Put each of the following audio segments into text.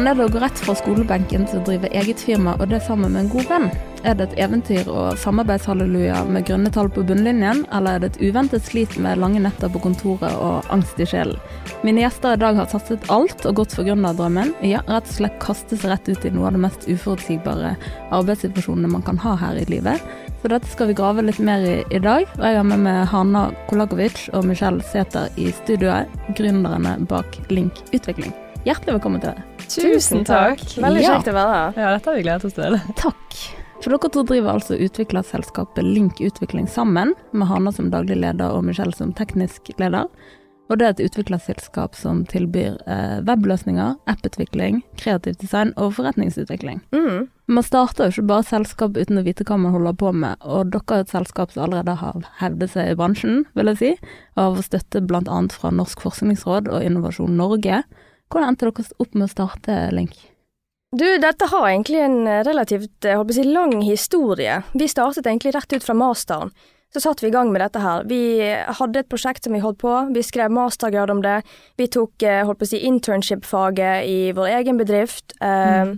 Hvordan er det å gå rett fra skolebenken til å drive eget firma, og det sammen med en god venn? Er det et eventyr og samarbeidshalleluja med grønne tall på bunnlinjen, eller er det et uventet slit med lange netter på kontoret og angst i sjelen? Mine gjester i dag har satset alt og gått for gründerdrømmen. Ja, rett og slett kaste seg rett ut i noe av det mest uforutsigbare arbeidssituasjonene man kan ha her i livet. Så dette skal vi grave litt mer i i dag. Og jeg har med meg Hanna Kolakovic og Michelle Sæther i studioet, gründerne bak Link Utvikling. Hjertelig velkommen til dere. Tusen takk. Veldig Ja. kjekt å være her. Ja, dette har vi gledet oss til. Takk. For dere to driver altså utviklerselskapet Link Utvikling sammen, med Hanna som daglig leder og Michelle som teknisk leder. Og det er et utviklerselskap som tilbyr eh, webløsninger, apputvikling, kreativt design og forretningsutvikling. Mm. Man starter jo ikke bare selskap uten å vite hva man holder på med, og dere er et selskap som allerede har hevdet seg i bransjen, vil jeg si, og har fått støtte bl.a. fra Norsk forskningsråd og Innovasjon Norge. Hvordan endte dere opp med å starte Link? Du, dette har egentlig en eh, relativt eh, si, lang historie. Vi startet egentlig rett ut fra masteren. Så satte vi i gang med dette her. Vi hadde et prosjekt som vi holdt på, vi skrev mastergrad om det. Vi tok eh, holdt på å si, internship-faget i vår egen bedrift. Eh,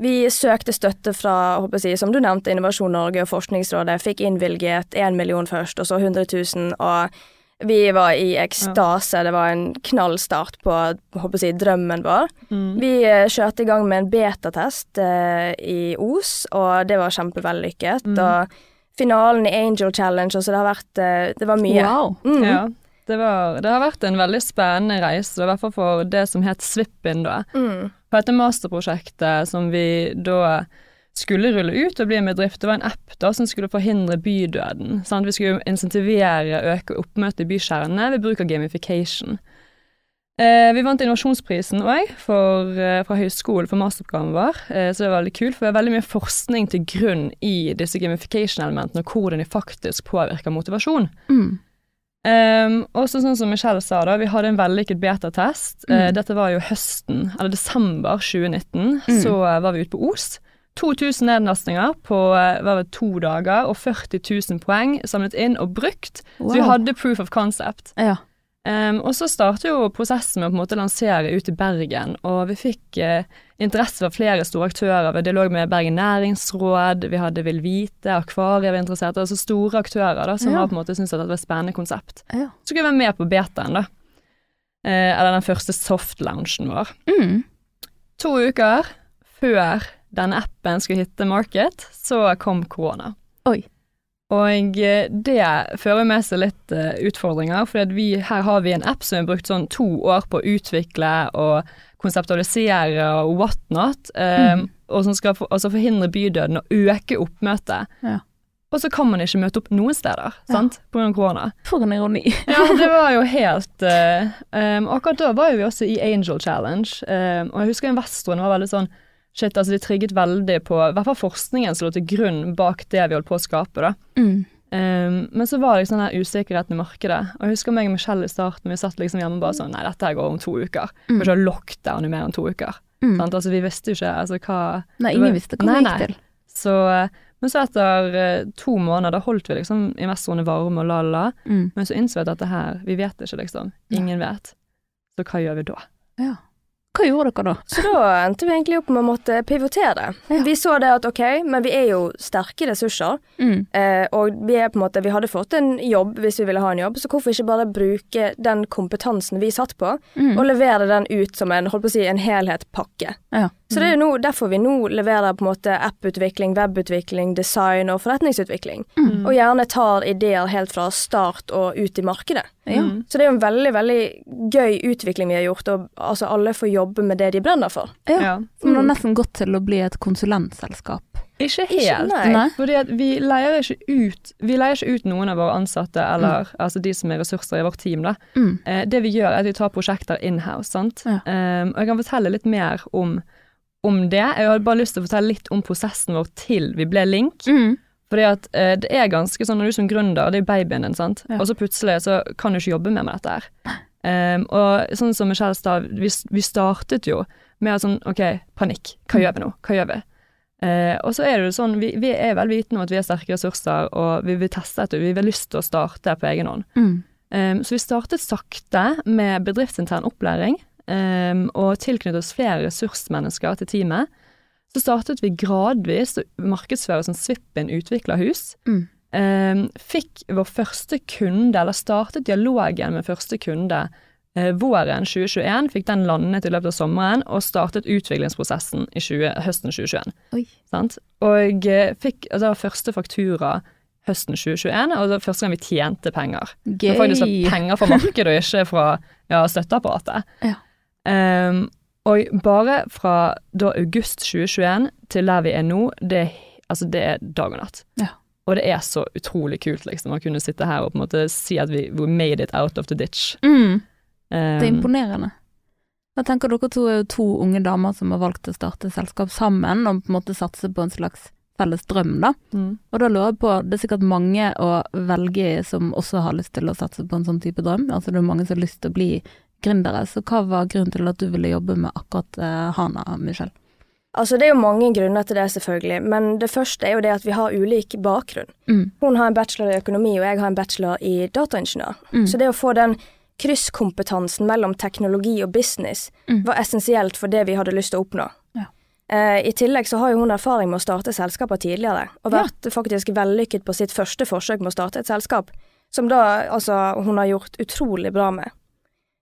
Vi søkte støtte fra, håper jeg, som du nevnte, Innovasjon Norge og Forskningsrådet. Fikk innvilget én million først, og så 100 000. Og vi var i ekstase. Det var en knall start på håper på si, drømmen vår. Vi eh, kjørte i gang med en betatest eh, i Os, og det var kjempevellykket. Og finalen i Angel Challenge, så det har vært eh, Det var mye. Wow! Mm. Ja, det, var, det har vært en veldig spennende reise, i hvert fall for det som het Svippin da. Mm. For dette masterprosjektet som vi da skulle rulle ut og bli en bedrift, det var en app da som skulle forhindre bydøden. Sant? Vi skulle insentivere øke oppmøtet i bykjernene ved bruk av gamification. Eh, vi vant innovasjonsprisen òg eh, fra høyskolen for masterprogrammet vår, eh, så det var veldig kult, for vi har veldig mye forskning til grunn i disse gamification-elementene, og hvordan de faktisk påvirker motivasjon. Mm. Um, og sånn som Michelle sa, da, vi hadde en vellykket betatest. Mm. Uh, dette var jo høsten, eller desember 2019. Mm. Så eh, var vi ute på Os. 2000 nedlastninger på eh, det, to dager, og 40 000 poeng samlet inn og brukt. Så vi hadde proof of concept. Ja. Um, og så startet jo prosessen med å på en måte lansere ut i Bergen, og vi fikk eh, interesse fra flere store aktører. Hadde dialog med Bergen næringsråd, vi hadde Vil Vite, Akvariet var interessert, altså store aktører da, som Ja. på en måte syntes at det var et spennende konsept. ja. Så skulle vi være med på betaen, da. Eh, eller den første soft-loungen vår. Mm. To uker før denne appen skulle hitte market, så kom korona. Oi. Og eh, det fører med seg litt eh, utfordringer, for vi, her har vi en app som vi har brukt sånn to år på å utvikle og konseptualisere og whatnot, Mhm. og som skal for, altså forhindre bydøden og øke oppmøtet. Ja. Og så kan man ikke møte opp noen steder, sant, på grunn av korona. For en ironi. Ja, det var jo helt uh, um, Akkurat da var jo vi også i Angel Challenge, um, og jeg husker investoren var veldig sånn Shit, altså de trigget veldig på i hvert fall forskningen som lå til grunn bak det vi holdt på å skape, da. Mm. Um, men så var det liksom den usikkerheten i markedet. Og jeg husker meg og Michelle i starten, vi satt liksom hjemme og bare sånn Nei, dette her går om to uker. Mm. ha lockdown i mer enn to uker. Mm. Sant? Altså, vi visste jo ikke altså, hva Nei, ingen var- visste hva det gikk til. Så eh, Men så etter eh, to måneder, da holdt vi liksom investorene varme og la-la. Mm. Men så innså vi at dette her, vi vet ikke, liksom. Ingen vet. Så hva gjør vi da? Ja. Hva gjorde dere da? Så da endte vi egentlig opp med å måtte pivotere. Ja. Vi så det at ok, men vi er jo sterke ressurser, Mm. eh, og vi er på en måte Vi hadde fått en jobb hvis vi ville ha en jobb, så hvorfor ikke bare bruke den kompetansen vi satt på, Mm. og levere den ut som en holdt på å si, en helhetspakke. Ja. Så det er jo nå, derfor vi nå leverer på en måte apputvikling, webutvikling, design og forretningsutvikling. Mm. Og gjerne tar ideer helt fra start og ut i markedet. Ja. Mm. Så det er jo en veldig, veldig gøy utvikling vi har gjort, og altså alle får jobbe med det de brenner for. Ja. Ja. For man har nesten gått til å bli et konsulentselskap. Ikke Ikke- helt. nei. Nei. Fordi at vi leier ikke ut Vi leier ikke ut noen av våre ansatte, eller altså de som er ressurser i vårt team, da. Mm. Eh, det vi gjør, er at vi tar prosjekter in-house, sant. Ja. Um, og jeg kan fortelle litt mer om, om det. Jeg hadde bare lyst til å fortelle litt om prosessen vår til vi ble Link. Mm. Fordi at eh, det er ganske sånn når du som gründer, det er jo babyen din, sant. Ja. Og så plutselig så kan du ikke jobbe mer med dette her. Um, og sånn som Michelle sa, vi, vi startet jo med sånn OK, panikk. Hva gjør vi nå? Hva gjør vi? Uh, og så er det jo sånn, vi, vi er vel vitende om at vi har sterke ressurser, og vi vil teste etter, vi har lyst til å starte på egen hånd. Mm. Um, så vi startet sakte med bedriftsintern opplæring. um, og tilknyttet oss flere ressursmennesker til teamet, så startet vi gradvis å markedsføre som Svippen utviklerhus. Mm. Um, fikk vår første kunde, eller startet dialogen med første kunde eh, våren 2021, fikk den landet i løpet av sommeren, og startet utviklingsprosessen i 20, høsten 2021. Oi. Sant? Og eh, fikk altså, det var første faktura høsten 2021, og det var første gang vi tjente penger. Det var faktisk penger fra markedet, og ikke fra ja, støtteapparatet. Ja. Um, og bare fra da august 2021 til der vi er nå, det, altså, det er dag og natt. Ja. Og det er så utrolig kult, liksom, å kunne sitte her og på en måte si at vi we made it out of the ditch. Mm. Um, Det er imponerende. Jeg tenker dere to er jo to unge damer som har valgt å starte selskap sammen, og på en måte satse på en slags felles drøm, da. mm. Og da lurer jeg på, det er sikkert mange å velge i som også har lyst til å satse på en sånn type drøm. Altså det er mange som har lyst til å bli gründere, så hva var grunnen til at du ville jobbe med akkurat eh, Hana, Michelle? Altså, det er jo mange grunner til det, selvfølgelig, men det første er jo det at vi har ulik bakgrunn. Mm. Hun har en bachelor i økonomi, og jeg har en bachelor i dataingeniør. Mm. Så det å få den krysskompetansen mellom teknologi og business Mm. var essensielt for det vi hadde lyst til å oppnå. Ja. Eh, I tillegg så har jo hun erfaring med å starte selskaper tidligere, og Ja. vært faktisk vellykket på sitt første forsøk med å starte et selskap, som da altså hun har gjort utrolig bra med.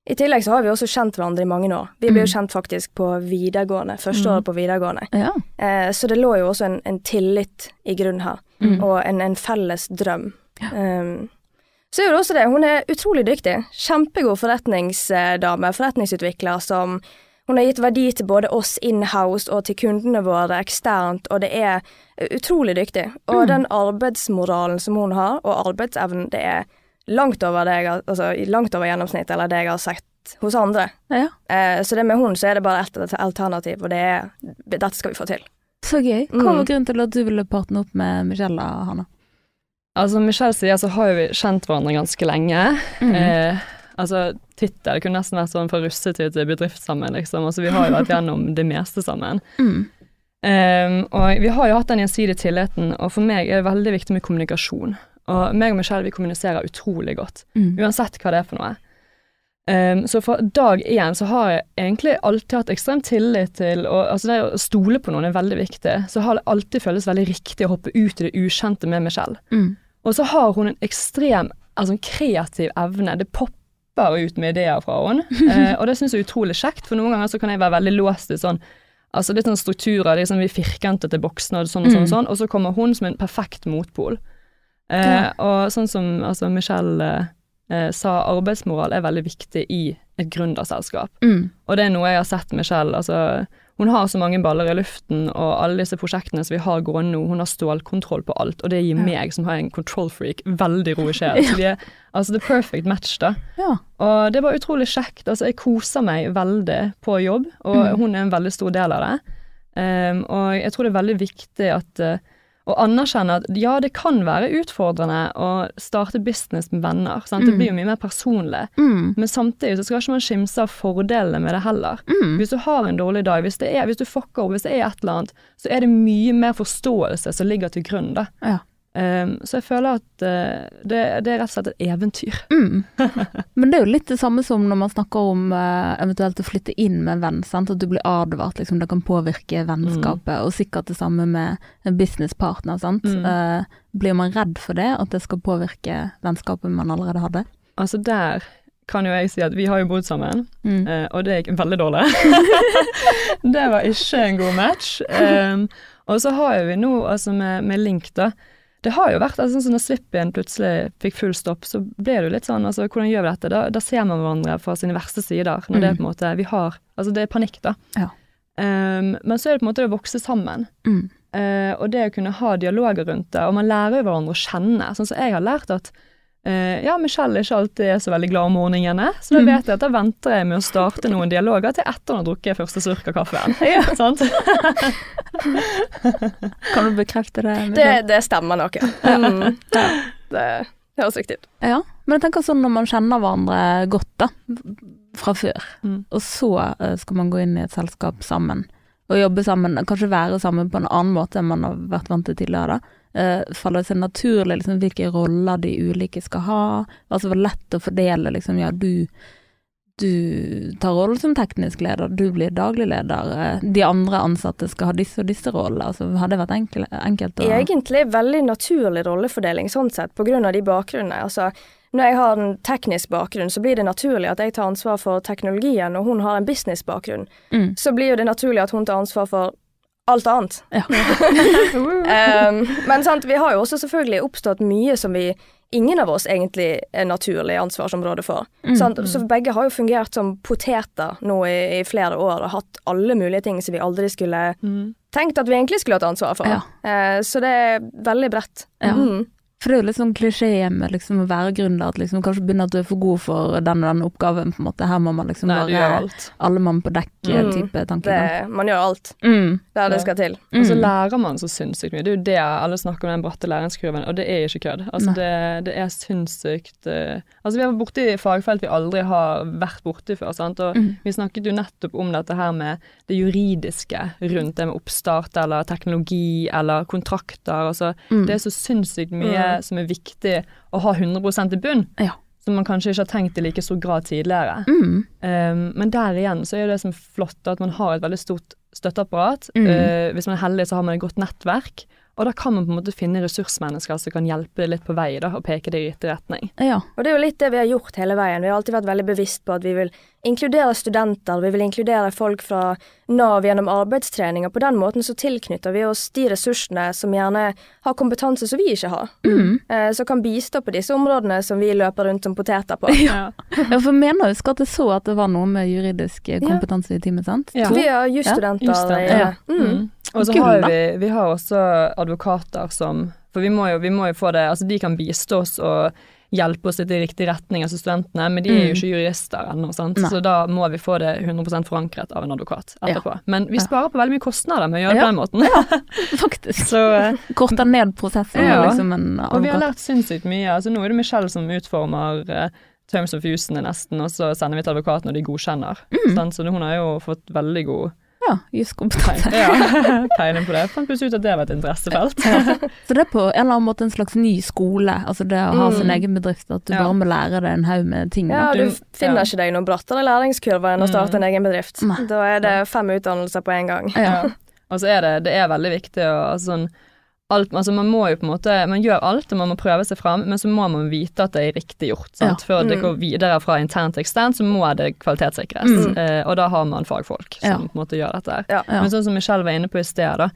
I tillegg så har vi også kjent hverandre i mange år. Vi ble jo kjent faktisk på videregående, første Mm. året på videregående. Ja. Eh, så det lå jo også en, en tillit i grunn her, Mm. og en, en felles drøm. Um, så jo det også det, hun er utrolig dyktig. Kjempegod forretningsdame, forretningsutvikler som hun har gitt verdi til både oss in-house og til kundene våre eksternt, og det er utrolig dyktig. Og den arbeidsmoralen som hun har, og arbeidsevnen, det er langt over det jeg altså langt over gjennomsnittet, eller det jeg har sett hos andre. ja. Eh, så det med hun så er det bare ett alternativ, og det er dette skal vi få til. Så gøy. Hva Mm. var grunnen til at du ville partne opp med Michelle, og Hanna? Altså, Michelle sier så har jo vi kjent hverandre ganske lenge. Mm. Eh, altså, tittel det kunne nesten vært sånn fra russetid til bedrift sammen, liksom. Altså, vi har jo vært gjennom det meste sammen. Mm. Um, og vi har jo hatt den gjensidige tilliten, og for meg er det veldig viktig med kommunikasjon. Og meg og Michelle vi kommuniserer utrolig godt, Mm. uansett hva det er for noe. Um, så fra dag én så har jeg egentlig alltid hatt ekstrem tillit til og, altså Det å stole på noen er veldig viktig. Så har det alltid føltes veldig riktig å hoppe ut i det ukjente med Michelle. Mm. Og så har hun en ekstrem altså en kreativ evne. Det popper ut med ideer fra henne. Uh, og det syns jeg er utrolig kjekt, for noen ganger så kan jeg være veldig låst i sånn Altså litt sånn strukturer, liksom vi firkantete boksene og sånn og sånn, og Mm. sånn, og så kommer hun som en perfekt motpol. Eh, Og sånn som altså Michelle eh, eh, sa, arbeidsmoral er veldig viktig i et gründerselskap. Mm. Og det er noe jeg har sett Michelle. Altså, hun har så mange baller i luften, og alle disse prosjektene som vi har gående nå, hun har stålkontroll på alt, og det gir Ja. meg, som har en control freak, veldig ro i sjelen. Så vi er altså the perfect match, da. Ja. Og det var utrolig kjekt. Altså, jeg koser meg veldig på jobb, og Mm. hun er en veldig stor del av det. Um, og jeg tror det er veldig viktig at uh, å anerkjenne at ja, det kan være utfordrende å starte business med venner. Sant? Det Mm. blir jo mye mer personlig. Mm. Men samtidig så skal ikke man skimse av fordelene med det heller. Mm. Hvis du har en dårlig dag, hvis, det er, hvis du fucker opp, hvis det er et eller annet, så er det mye mer forståelse som ligger til grunn, da. Ja. Um, så jeg føler at uh, det, det er rett og slett et eventyr. Mm. Men det er jo litt det samme som når man snakker om uh, eventuelt å flytte inn med en venn, sant? at du blir advart, liksom, det kan påvirke vennskapet, og sikkert det samme med en businesspartner, sant. Mm. Uh, blir man redd for det, at det skal påvirke vennskapet man allerede hadde? Altså der kan jo jeg si at vi har jo bodd sammen, Mm. og det gikk veldig dårlig. det var ikke en god match. Um, og så har vi nå, altså med, med Link, da. Det har jo vært altså, sånn som når Slipp-in plutselig fikk full stopp, så ble det jo litt sånn, altså hvordan gjør vi dette? Da, da ser man hverandre fra sine verste sider, når det er på en måte vi har Altså det er panikk, da. Ja. Um, men så er det på en måte det å vokse sammen. Mm. Uh, og det å kunne ha dialoger rundt det, og man lærer jo hverandre å kjenne. Sånn som jeg har lært at ja, Michelle ikke alltid er så veldig glad om morgenene, så da Mm. vet jeg at da venter jeg med å starte noen dialoger til etter hun har drukket første slurk av kaffen. Sant? Kan du bekrefte det? Det, det stemmer nok, ja. Mm. ja. Det høres riktig ut. Ja, men jeg tenker sånn når man kjenner hverandre godt, da, fra før, Mm. og så eh, skal man gå inn i et selskap sammen, og jobbe sammen, kanskje være sammen på en annen måte enn man har vært vant til tidligere, da. Eh, faller det seg naturlig liksom, hvilke roller de ulike skal ha? Altså, var lett å fordele, liksom, ja, du du tar rollen som teknisk leder, du blir daglig leder, eh, de andre ansatte skal ha disse og disse rollene. Altså, har det vært enkel, enkelt å Egentlig veldig naturlig rollefordeling sånn sett, av de bakgrunnene. Altså, når jeg har en teknisk bakgrunn, så blir det naturlig at jeg tar ansvar for teknologien, og hun har en businessbakgrunn. Mm. Så blir det naturlig at hun tar ansvar for alt annet. Ja. um, men sant, vi har jo også selvfølgelig oppstått mye som vi ingen av oss egentlig er naturlig ansvarsområde for. Mm. Sant? Så begge har jo fungert som poteter nå i, i flere år og hatt alle mulige ting som vi aldri skulle Mm. tenkt at vi egentlig skulle hatt ansvar for. Ja. Uh, så det er veldig bredt. Ja. Mm. For det er jo litt sånn klisjé med liksom å være gründer, at liksom kanskje begynner at du er for god for den og den oppgaven, på en måte. Her må man liksom Nei, bare alle mann på Mm. dekk-type Det, tankegang. man gjør alt Mm. der det Ja. skal til. Og så Mm. lærer man så sinnssykt mye. Det er jo det alle snakker om den bratte læringskurven, og det er ikke kødd. Altså det, det er sinnssykt eh, Altså vi er borti fagfelt vi aldri har vært borti før, sant. Og Mm. vi snakket jo nettopp om dette her med det juridiske rundt det med oppstart eller teknologi eller kontrakter. Altså Mm. det er så sinnssykt mye Som er viktig å ha 100 i bunn. Ja. Som man kanskje ikke har tenkt i like stor grad tidligere. Mm. Um, men der igjen så er det som flott, at man har et veldig stort støtteapparat. Mm. Uh, hvis man er heldig, så har man et godt nettverk. Og da kan man på en måte finne ressursmennesker som kan hjelpe deg litt på vei da, og peke deg i riktig retning. Ja. Og det er jo litt det vi har gjort hele veien. Vi har alltid vært veldig bevisst på at vi vil inkludere studenter, vi vil inkludere folk fra Nav gjennom arbeidstrening, og på den måten så tilknytter vi oss de ressursene som gjerne har kompetanse som vi ikke har, Mm. eh, som kan bistå på disse områdene som vi løper rundt som poteter på. Ja. ja, for mener husker at jeg så at det var noe med juridisk kompetanse kompetanse i teamet, sant? Ja. Vi har jusstudenter. Ja. Ja. Mm. Mm. Og så har vi, vi har også advokater som For vi må jo, vi må jo få det Altså de kan bistå oss og hjelpe oss litt i riktig retning, altså studentene, men de er jo Mm. ikke jurister ennå, sant. Så da må vi få det 100% forankret av en advokat etterpå. Men vi Ja. sparer på veldig mye kostnader med å gjøre det Ja. på den måten. Faktisk. Så eh, Korter ned prosessen Ja. liksom en Og vi har lært sinnssykt mye. Altså, nå er det Michelle som utformer uh, Terms of Usene nesten, og så sender vi til advokaten, og de godkjenner. Mm. Så hun har jo fått veldig god Ja, juskompetanse. ja, tegne på det. Fant plutselig ut at det var et interessefelt. Så det er på en eller annen måte en slags ny skole, altså det å ha Mm. sin egen bedrift, at du Ja. bare må lære deg en haug med ting. Ja, du Du- finner ja. ikke deg noen brattere læringskurve enn å starte en egen bedrift. Nei. Da er det fem utdannelser på en gang. Ja. Og så er det, det er veldig viktig å altså, sånn, alt, altså Man må jo på en måte Man gjør alt, og man må prøve seg fram, men så må man vite at det er riktig gjort. Sant? Før det Mm. går videre fra internt til eksternt, så må det kvalitetssikres. Mm. Eh, og da har man fagfolk som Ja. på en måte gjør dette. her. Ja. Ja. Men sånn som Michelle var inne på i sted, da.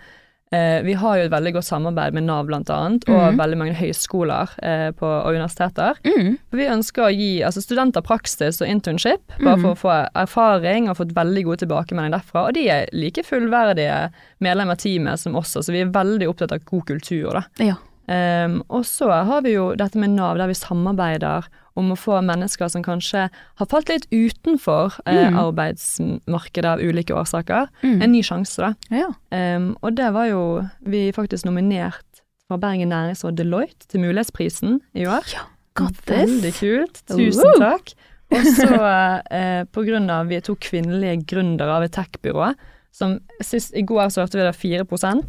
Eh, vi har jo et veldig godt samarbeid med Nav annet, og mm. veldig mange høyskoler eh, på, og universiteter. Mm. Vi ønsker å gi altså studenter praksis og internship, bare mm. for å få erfaring og fått veldig god tilbakemelding derfra. Og de er like fullverdige medlemmer av teamet som oss, så vi er veldig opptatt av god kultur. da. Ja. Um, og så har vi jo dette med Nav, der vi samarbeider om å få mennesker som kanskje har falt litt utenfor eh, Mm. arbeidsmarkedet av ulike årsaker, Mm. en ny sjanse, da. Ja. Um, og det var jo vi faktisk nominert fra Bergen Næringsråd Deloitte til Mulighetsprisen i år. Veldig Grattis. kult. Woo! Tusen takk. Og så eh, på grunn av vi er to kvinnelige gründere av et tech-byrå, som sist i går så hørte vi det 4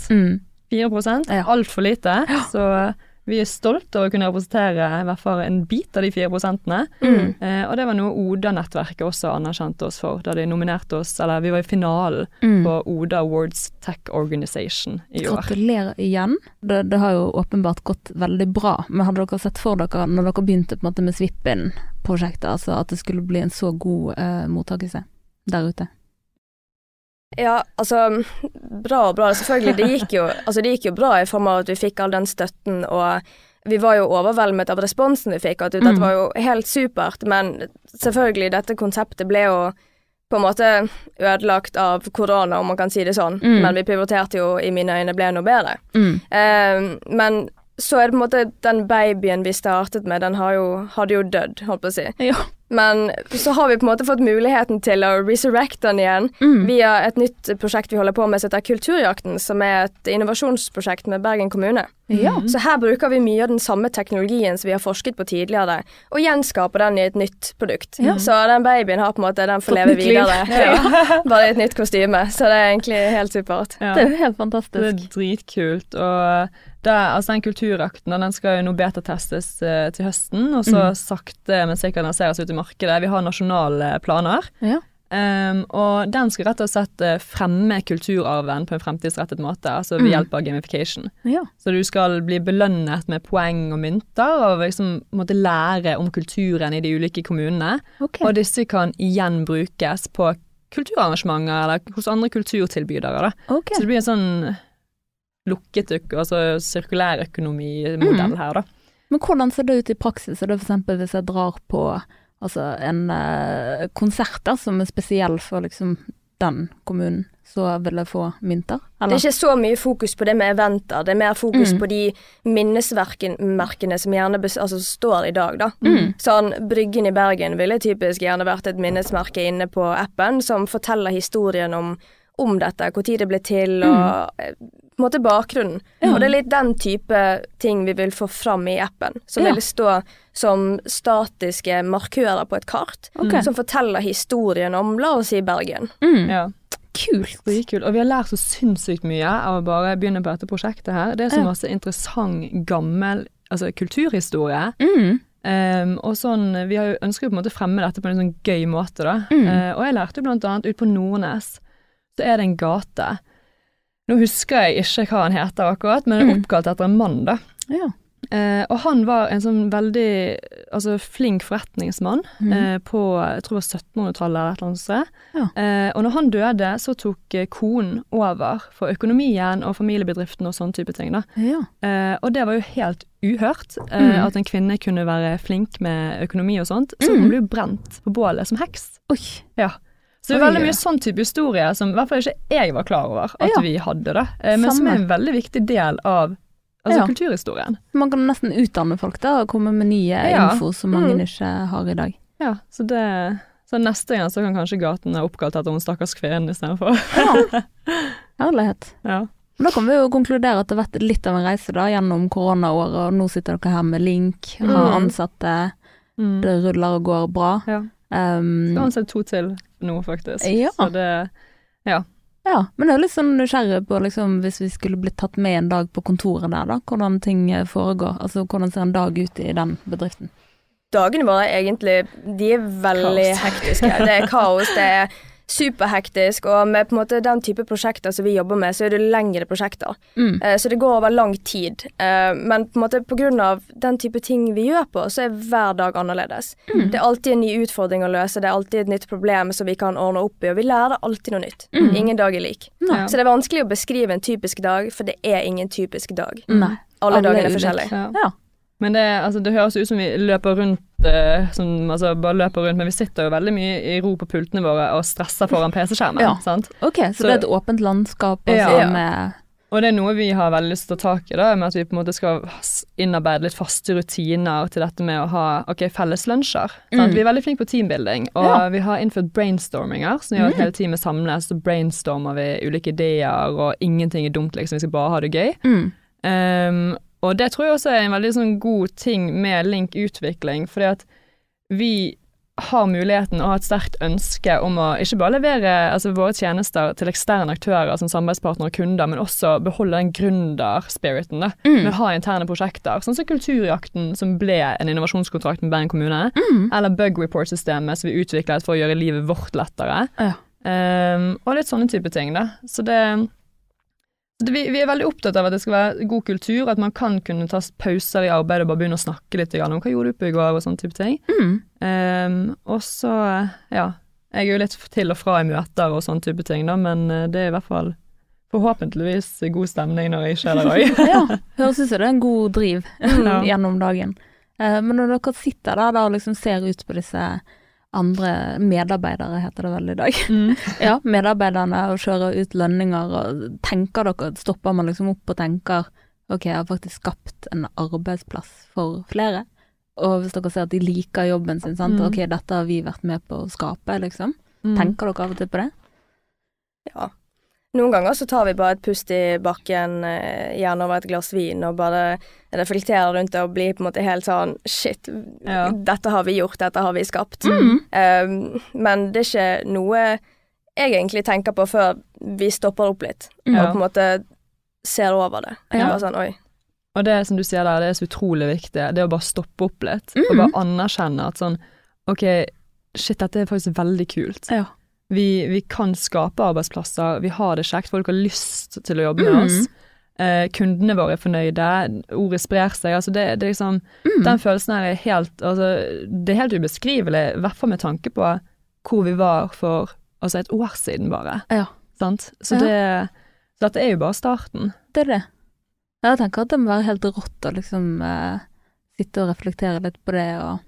Mm. 4 Ja. altfor lite. Så vi er stolte over å kunne representere i hvert fall en bit av de 4 prosentene. Mm. Eh, og det var noe Oda-nettverket også anerkjente oss for, da de nominerte oss, eller vi var i finalen Mm. på Oda Awards Tech Organization i år. Gratulerer igjen. Det, det har jo åpenbart gått veldig bra, men hadde dere sett for dere, når dere begynte måte med Svippen-prosjektet, altså at det skulle bli en så god eh, mottakelse der ute? Ja, altså Bra og bra. Selvfølgelig, det gikk jo, altså, det gikk jo bra i form av at vi fikk all den støtten, og vi var jo overveldet av responsen vi fikk, at dette Mm. var jo helt supert. Men selvfølgelig, dette konseptet ble jo på en måte ødelagt av korona, om man kan si det sånn. Mm. Men vi prioriterte jo, i mine øyne, ble noe bedre. Mm. Eh, men så er det på en måte den babyen vi startet med, den har jo, hadde jo dødd, holdt på å si. Ja. Men så har vi på en måte fått muligheten til å resurrect den igjen Mm. via et nytt prosjekt vi holder på med som heter Kulturjakten, som er et innovasjonsprosjekt med Bergen kommune. Ja. Så her bruker vi mye av den samme teknologien som vi har forsket på tidligere, og gjenskaper den i et nytt produkt. Ja. Så den babyen har på en måte, den får Fått leve videre. Ja. Bare i et nytt kostyme. Så det er egentlig helt supert. Ja. Det er jo helt Det er dritkult, og altså den kulturakten, den skal jo nå betatestes uh, til høsten, og så Mm. sakte, men sikkert lanseres ut i markedet. Vi har nasjonale planer. Ja. Um, og den skal rett og slett eh, fremme kulturarven på en fremtidsrettet måte, altså ved Mm. hjelp av gamification. Ja. Så du skal bli belønnet med poeng og mynter, og liksom måtte lære om kulturen i de ulike kommunene. Okay. Og disse kan igjen brukes på kulturarrangementer eller hos andre kulturtilbydere. Da. ok. Så det blir en sånn lukket, altså sirkulærøkonomimodell Mm. her, da. Men hvordan ser det ut i praksis? Er det eksempel hvis jeg drar på altså en eh, konsert da, som er spesiell for liksom den kommunen, så vil jeg få mynter? Det er ikke så mye fokus på det med eventer, det er mer fokus Mm. på de minnesmerkene som gjerne bes altså, står i dag, da. Mm. Sånn, Bryggen i Bergen ville typisk gjerne vært et minnesmerke inne på appen som forteller historien om, om dette, når det ble til, og eh, på en måte bakgrunnen. Mm. Ja. Og det er litt den type ting vi vil få fram i appen, som Ja. vil stå som statiske markører på et kart, okay. som forteller historien om, la oss si, Bergen. Mm. Ja. Kult. Kult. Og vi har lært så sinnssykt mye av å bare begynne på dette prosjektet her. Det er så Ja. masse interessant, gammel altså kulturhistorie. Mm. Um, og sånn, Vi har jo ønsker jo på en måte fremme dette på en sånn gøy måte. da. Mm. Uh, og jeg lærte jo annet ut på Nordnes, så er det en gate. Nå husker jeg ikke hva han heter akkurat, men det er Mm. oppkalt etter en mann. da. Ja. Eh, og han var en sånn veldig altså, flink forretningsmann mm. eh, på jeg tror det var 1700-tallet eller et eller annet sted. Ja. Eh, og når han døde, så tok eh, konen over for økonomien og familiebedriften og sånne type ting. da. ja. Eh, og det var jo helt uhørt, eh, Mm. at en kvinne kunne være flink med økonomi og sånt. Så Mm. hun ble jo brent på bålet som heks. Oi. Ja. Så det er veldig mye sånn type historie som i hvert fall ikke jeg var klar over at Ja. vi hadde, da. Men men som er en veldig viktig del av altså, Ja. kulturhistorien. Man kan nesten utdanne folk da, og komme med nye Ja. info som mange Mm. ikke har i dag. Ja, så det Så neste gang så kan kanskje gaten være oppkalt etter hun stakkars kvinnen istedenfor. Ja. Herlighet. Ja. Da kan vi jo konkludere at det har vært litt av en reise da, gjennom koronaåret, og nå sitter dere her med Link, har Mm. ansatte, Mm. det ruller og går bra. ja. Um, Skal ansette to til nå, faktisk. Ja. Så det ja, men jeg er litt sånn nysgjerrig på liksom, hvis vi skulle blitt tatt med en dag på kontoret der, da, hvordan ting eh, foregår. Altså hvordan ser en dag ut i den bedriften? Dagene våre egentlig De er veldig Kaos. hektiske. Det er kaos, det er superhektisk, og med på en måte den type prosjekter som vi jobber med, så er det lengre prosjekter. Mm. Eh, Så det går over lang tid. Eh, Men på en måte på grunn av den type ting vi gjør på, så er hver dag annerledes. Mm. Det er alltid en ny utfordring å løse, det er alltid et nytt problem som vi kan ordne opp i, og vi lærer alltid noe nytt. Mm. Ingen dag er lik. Nei. Så det er vanskelig å beskrive en typisk dag, for det er ingen typisk dag. Nei. Alle, Alle dager er er forskjellige. Ja. Ja. Men det, altså, det høres ut som vi løper rundt eh, som, altså, bare løper rundt, men vi sitter jo veldig mye i ro på pultene våre og stresser foran PC-skjermen. Ja. sant? Ok, så, Så- det er et åpent landskap altså, Ja. med Og det er noe vi har veldig lyst til å ta tak i, da, med at vi på en måte skal innarbeide litt faste rutiner til dette med å ha ok, felles lunsjer. Mm. Vi er veldig flinke på teambuilding, og Ja. vi har innført brainstorminger, som gjør at Mm. hele teamet samles, så brainstormer vi ulike ideer, og ingenting er dumt, liksom, vi skal bare ha det gøy. mm. Um, og det tror jeg også er en veldig sånn god ting med Link utvikling, fordi at vi har muligheten og har et sterkt ønske om å ikke bare levere altså, våre tjenester til eksterne aktører som samarbeidspartnere og kunder, men også beholde den gründerspiriten Mm. med å ha interne prosjekter. Sånn som Kulturjakten, som ble en innovasjonskontrakt med Bergen kommune, Mm. eller Bug Report-systemet som vi utviklet for å gjøre livet vårt lettere. Ja. Um, og litt sånne type ting, da. Så det vi, vi er veldig opptatt av at det skal være god kultur, at man kan kunne ta pauser i arbeidet og bare begynne å snakke litt om hva gjorde du på i går, og sånne type ting. Mm. Um, og så, ja Jeg er jo litt til og fra i møter og sånne type ting, da, men eh, det er i hvert fall forhåpentligvis god stemning når jeg ikke er der òg. ja, høres ut som det er en god driv gjennom dagen. Uh, men når dere sitter der da og liksom ser ut på disse andre medarbeidere, heter det vel i dag. mm. Ja, medarbeiderne og kjører ut lønninger og tenker dere, stopper man liksom opp og tenker ok, jeg har faktisk skapt en arbeidsplass for flere. Og hvis dere ser at de liker jobben sin, sant, Mm. ok, dette har vi vært med på å skape, liksom. Mm. Tenker dere av og til på det? Ja. Noen ganger så tar vi bare et pust i bakken, eh, gjerne over et glass vin, og bare reflekterer rundt det og blir på en måte helt sånn Shit, Ja. dette har vi gjort, dette har vi skapt. Mm. Um, men det er ikke noe jeg egentlig tenker på før vi stopper opp litt, ja. og på en måte ser over det. Ja. Bare sånn, oi, Og det som du sier der, det er så utrolig viktig. Det å bare stoppe opp litt, og Mhm. bare anerkjenne at sånn Ok, shit, dette er faktisk veldig kult. Ja. Vi, vi kan skape arbeidsplasser, vi har det kjekt, folk har lyst til å jobbe med Mhm. oss. Eh, kundene våre er fornøyde, ordet sprer seg. Altså det, det liksom Mm. Den følelsen her er helt altså, Det er helt ubeskrivelig, i hvert fall med tanke på hvor vi var for altså et år siden, bare. Ja. Sant? Så, Ja. det, så dette er jo bare starten. Det er det. Jeg tenker at det må være helt rått å liksom eh, sitte og reflektere litt på det, og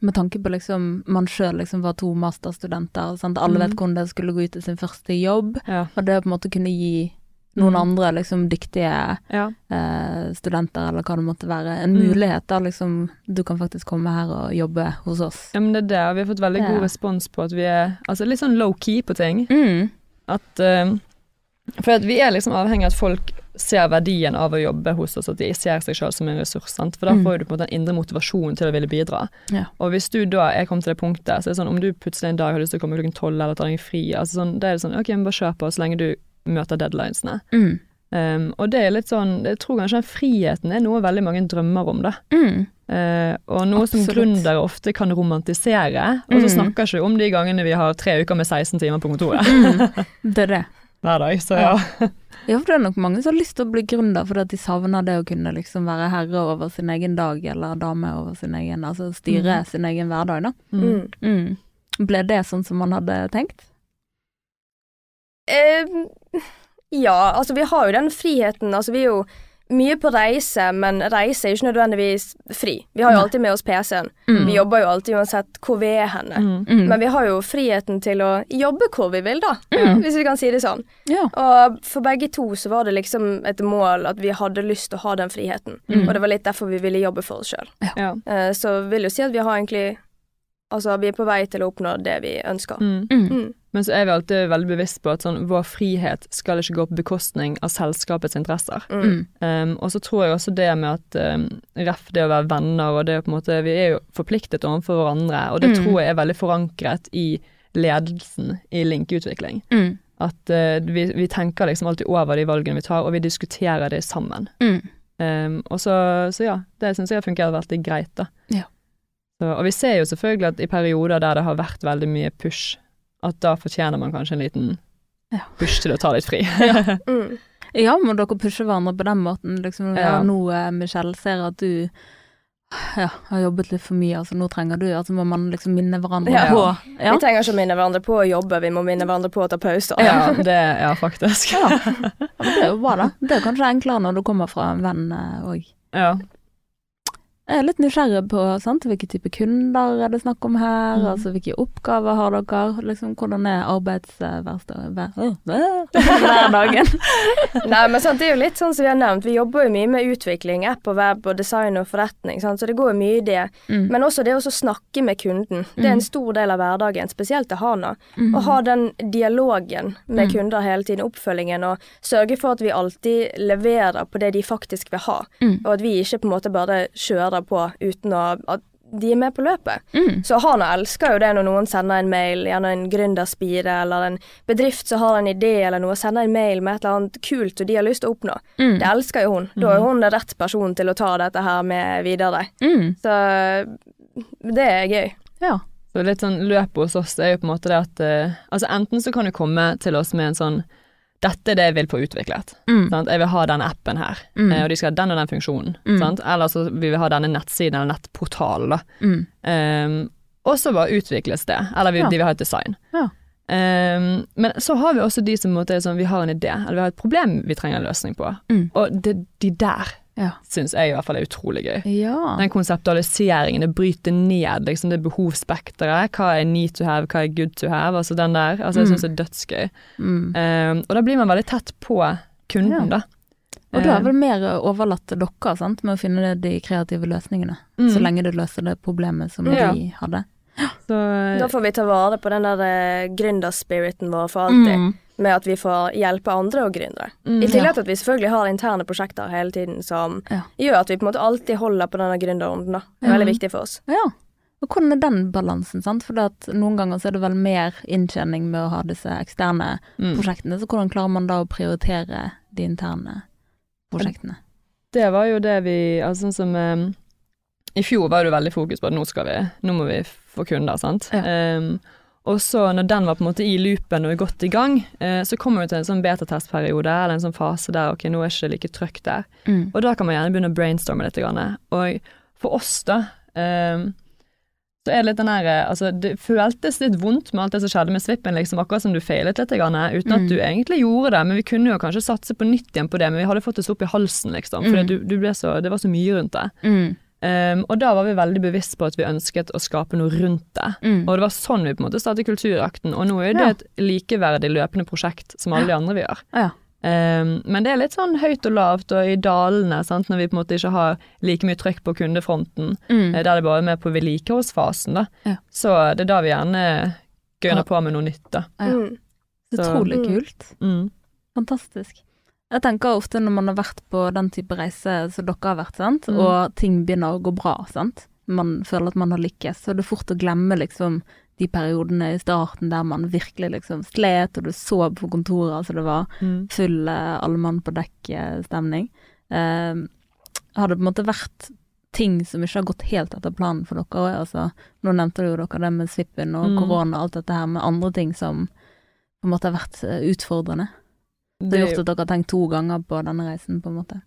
med tanke på liksom man sjøl liksom var to masterstudenter, sant? alle vet Mhm. hvordan det skulle gå ut til sin første jobb, Ja. og det å på en måte kunne gi noen mm. andre liksom dyktige ja. eh, studenter, eller hva det måtte være, en Mm. mulighet da liksom Du kan faktisk komme her og jobbe hos oss. Ja, men det er det. og Vi har fått veldig Ja. god respons på at vi er altså litt sånn low-key på ting. Mm. At, eh, for at vi er liksom avhengig av at folk ser verdien av å jobbe hos oss, at de ser seg selv som en ressurs. Sant? For da Mm. får du på en måte en indre motivasjon til å ville bidra. Ja. Og hvis du da er kommet til det punktet, så er det sånn om du plutselig en dag har lyst til å komme klokken tolv eller ta deg fri, altså sånn, da er det sånn ok, men bare kjør på så lenge du møter deadlinesene. Mm. Um, og det er litt sånn, jeg tror kanskje den friheten er noe veldig mange drømmer om, da. Mm. Uh, og noe som Absolutt. gründere ofte kan romantisere. Og så Mm. snakker ikke om de gangene vi har tre uker med 16 timer på kontoret Mm. Det er det. Hver dag. Så ja. Ja, for det er nok mange som har lyst til å bli gründer fordi at de savner det å kunne liksom være herre over sin egen dag, eller dame over sin egen Altså styre mm. sin egen hverdag, da. Mm. Mm. Mm. Ble det sånn som man hadde tenkt? Eh, ja, altså vi har jo den friheten. Altså vi er jo mye på reise, men reise er ikke nødvendigvis fri. Vi har jo Nei. alltid med oss PC-en. Mm. Vi jobber jo alltid uansett hvor vi er henne. Mm. Mm. Men vi har jo friheten til å jobbe hvor vi vil, da. Mm. Hvis vi kan si det sånn. Ja. Og for begge to så var det liksom et mål at vi hadde lyst til å ha den friheten. Mm. Og det var litt derfor vi ville jobbe for oss sjøl. Ja. Så vil jo si at vi har egentlig Altså, vi er på vei til å oppnå det vi ønsker. Mm. Men så er vi alltid veldig bevisst på at sånn, vår frihet skal ikke gå på bekostning av selskapets interesser. Mm. Um, og så tror jeg også det med at um, ref det å være venner og det å på en måte Vi er jo forpliktet overfor hverandre, og det Mm. tror jeg er veldig forankret i ledelsen i Link-utvikling. Mm. At uh, vi, vi tenker liksom alltid over de valgene vi tar, og vi diskuterer det sammen. Mm. Um, og så, så ja, det syns jeg har fungert veldig greit, da. Ja. Så, og vi ser jo selvfølgelig at i perioder der det har vært veldig mye push, at da fortjener man kanskje en liten Ja. push til å ta litt fri. Mm. Ja, må dere pushe hverandre på den måten? Liksom, ja. Ja. nå, eh, Michelle, ser at du ja, har jobbet litt for mye, altså nå trenger du Altså må man liksom minne hverandre Ja. på ja. Vi trenger ikke å minne hverandre på å jobbe, vi må minne hverandre på å ta pauser. ja, det, ja, faktisk. Ja. ja, det er jo bra, da. Det er kanskje enklere når du kommer fra en venn òg. Ja. Jeg er litt nysgjerrig på sant? hvilke type kunder er det snakk om her, Mm. altså hvilke oppgaver har dere, liksom hvordan er arbeidshverdagen? Nei, men sant, det er jo litt sånn som vi har nevnt, vi jobber jo mye med utvikling, app og web og design og forretning, sant? så det går jo mye i det. Mm. Men også det å snakke med kunden. Det er Mm. en stor del av hverdagen, spesielt til Hana. Mm. Å ha den dialogen med Mm. kunder hele tiden, oppfølgingen, og sørge for at vi alltid leverer på det de faktisk vil ha. Mm. Og at vi ikke på en måte bare kjører på uten å at de er med på løpet. Mm. Så han elsker jo det når noen sender en mail, gjerne en gründerspire eller en bedrift som har en idé eller noe, sender en mail med et eller annet kult og de har lyst til å oppnå. Mm. Det elsker jo hun. Da er hun den rett personen til å ta dette her med videre. Mm. Så det er gøy. Ja. Så litt sånn løpet hos oss er jo på en måte det at uh, Altså enten så kan du komme til oss med en sånn dette er det jeg vil få utviklet. Mm. Jeg vil ha denne appen her, Mm. eh, og de skal ha den og den funksjonen. Mm. Sant? Eller så vil vi ha denne nettsiden eller nettportalen. Um, og så bare utvikles det. Eller vi, Ja. de vil ha et design. Ja. Um, men så har vi også de som er sånn, vi har en idé, eller vi har et problem vi trenger en løsning på. Mm. Og det, de der Ja. syns jeg i hvert fall er utrolig gøy. ja. Den konseptualiseringen, det bryter ned liksom det behovsspekteret. Hva er need to have, hva er good to have? Altså den der. Altså jeg Mm. syns det er dødsgøy. Mm. Um, og da blir man veldig tett på kunden, Ja. da. Og du er Um, vel mer overlatt til dere, sant, med å finne de kreative løsningene. mm. Så lenge det løser det problemet som Ja. de hadde. så, Da får vi ta vare på den der eh, gründerspiriten vår for alltid. Mm. Med at vi får hjelpe andre og gründere. mm, I tillegg Ja. til at vi selvfølgelig har interne prosjekter hele tiden som Ja. gjør at vi på en måte alltid holder på denne gründerånden. Det er Ja. veldig viktig for oss. Ja. Og hvordan er den balansen, sant? For noen ganger så er det vel mer inntjening med å ha disse eksterne mm. prosjektene, så hvordan klarer man da å prioritere de interne prosjektene? det var jo det vi Altså sånn som um, I fjor var det veldig fokus på at nå skal vi Nå må vi få kunder, sant. Ja. Em, og så når den var på en måte i loopen og godt i gang, eh, så kommer vi til en sånn betatestperiode eller en sånn fase der ok, nå er ikke like trøkk der. Mm. Og da kan man gjerne begynne å brainstorme litt. Og for oss, da, eh, så er det litt den her eh, Altså, det føltes litt vondt med alt det som skjedde med Svippen, liksom, akkurat som du feilet litt, grann, uten at Mm. du egentlig gjorde det. Men vi kunne jo kanskje satse på nytt igjen på det, men vi hadde fått det så opp i halsen, liksom. For Mm. du, du ble så, det var så mye rundt det. Ehm, og da var vi veldig bevisst på at vi ønsket å skape noe rundt det. Mm. Og det var sånn vi på en måte startet Kulturakten, og nå er det Ja. et likeverdig løpende prosjekt som alle de andre vi gjør. Ja. Um, men det er litt sånn høyt og lavt og i dalene, sant? når vi på en måte ikke har like mye trykk på kundefronten. Mm. eh, Der det bare er med på vedlikeholdsfasen, da. Ja. Så det er da vi gjerne gønner på med noe nytt, da. Ja. Mm. Utrolig Mm. kult. Mm. Fantastisk. Jeg tenker ofte når man har vært på den type reise som dere har vært, sant, Mm. og ting begynner å gå bra, sant, man føler at man har lykkes, så er det fort å glemme liksom de periodene i starten der man virkelig liksom slet, og du sov på kontoret, altså det var Mm. full uh, alle mann på dekk-stemning. Uh, har det på en måte vært ting som ikke har gått helt etter planen for dere òg? Altså, nå nevnte jo dere det med svippen og Mm. korona og alt dette her, med andre ting som på en måte har vært eh, utfordrende. Det har gjort at dere har tenkt to ganger på denne reisen, på en måte.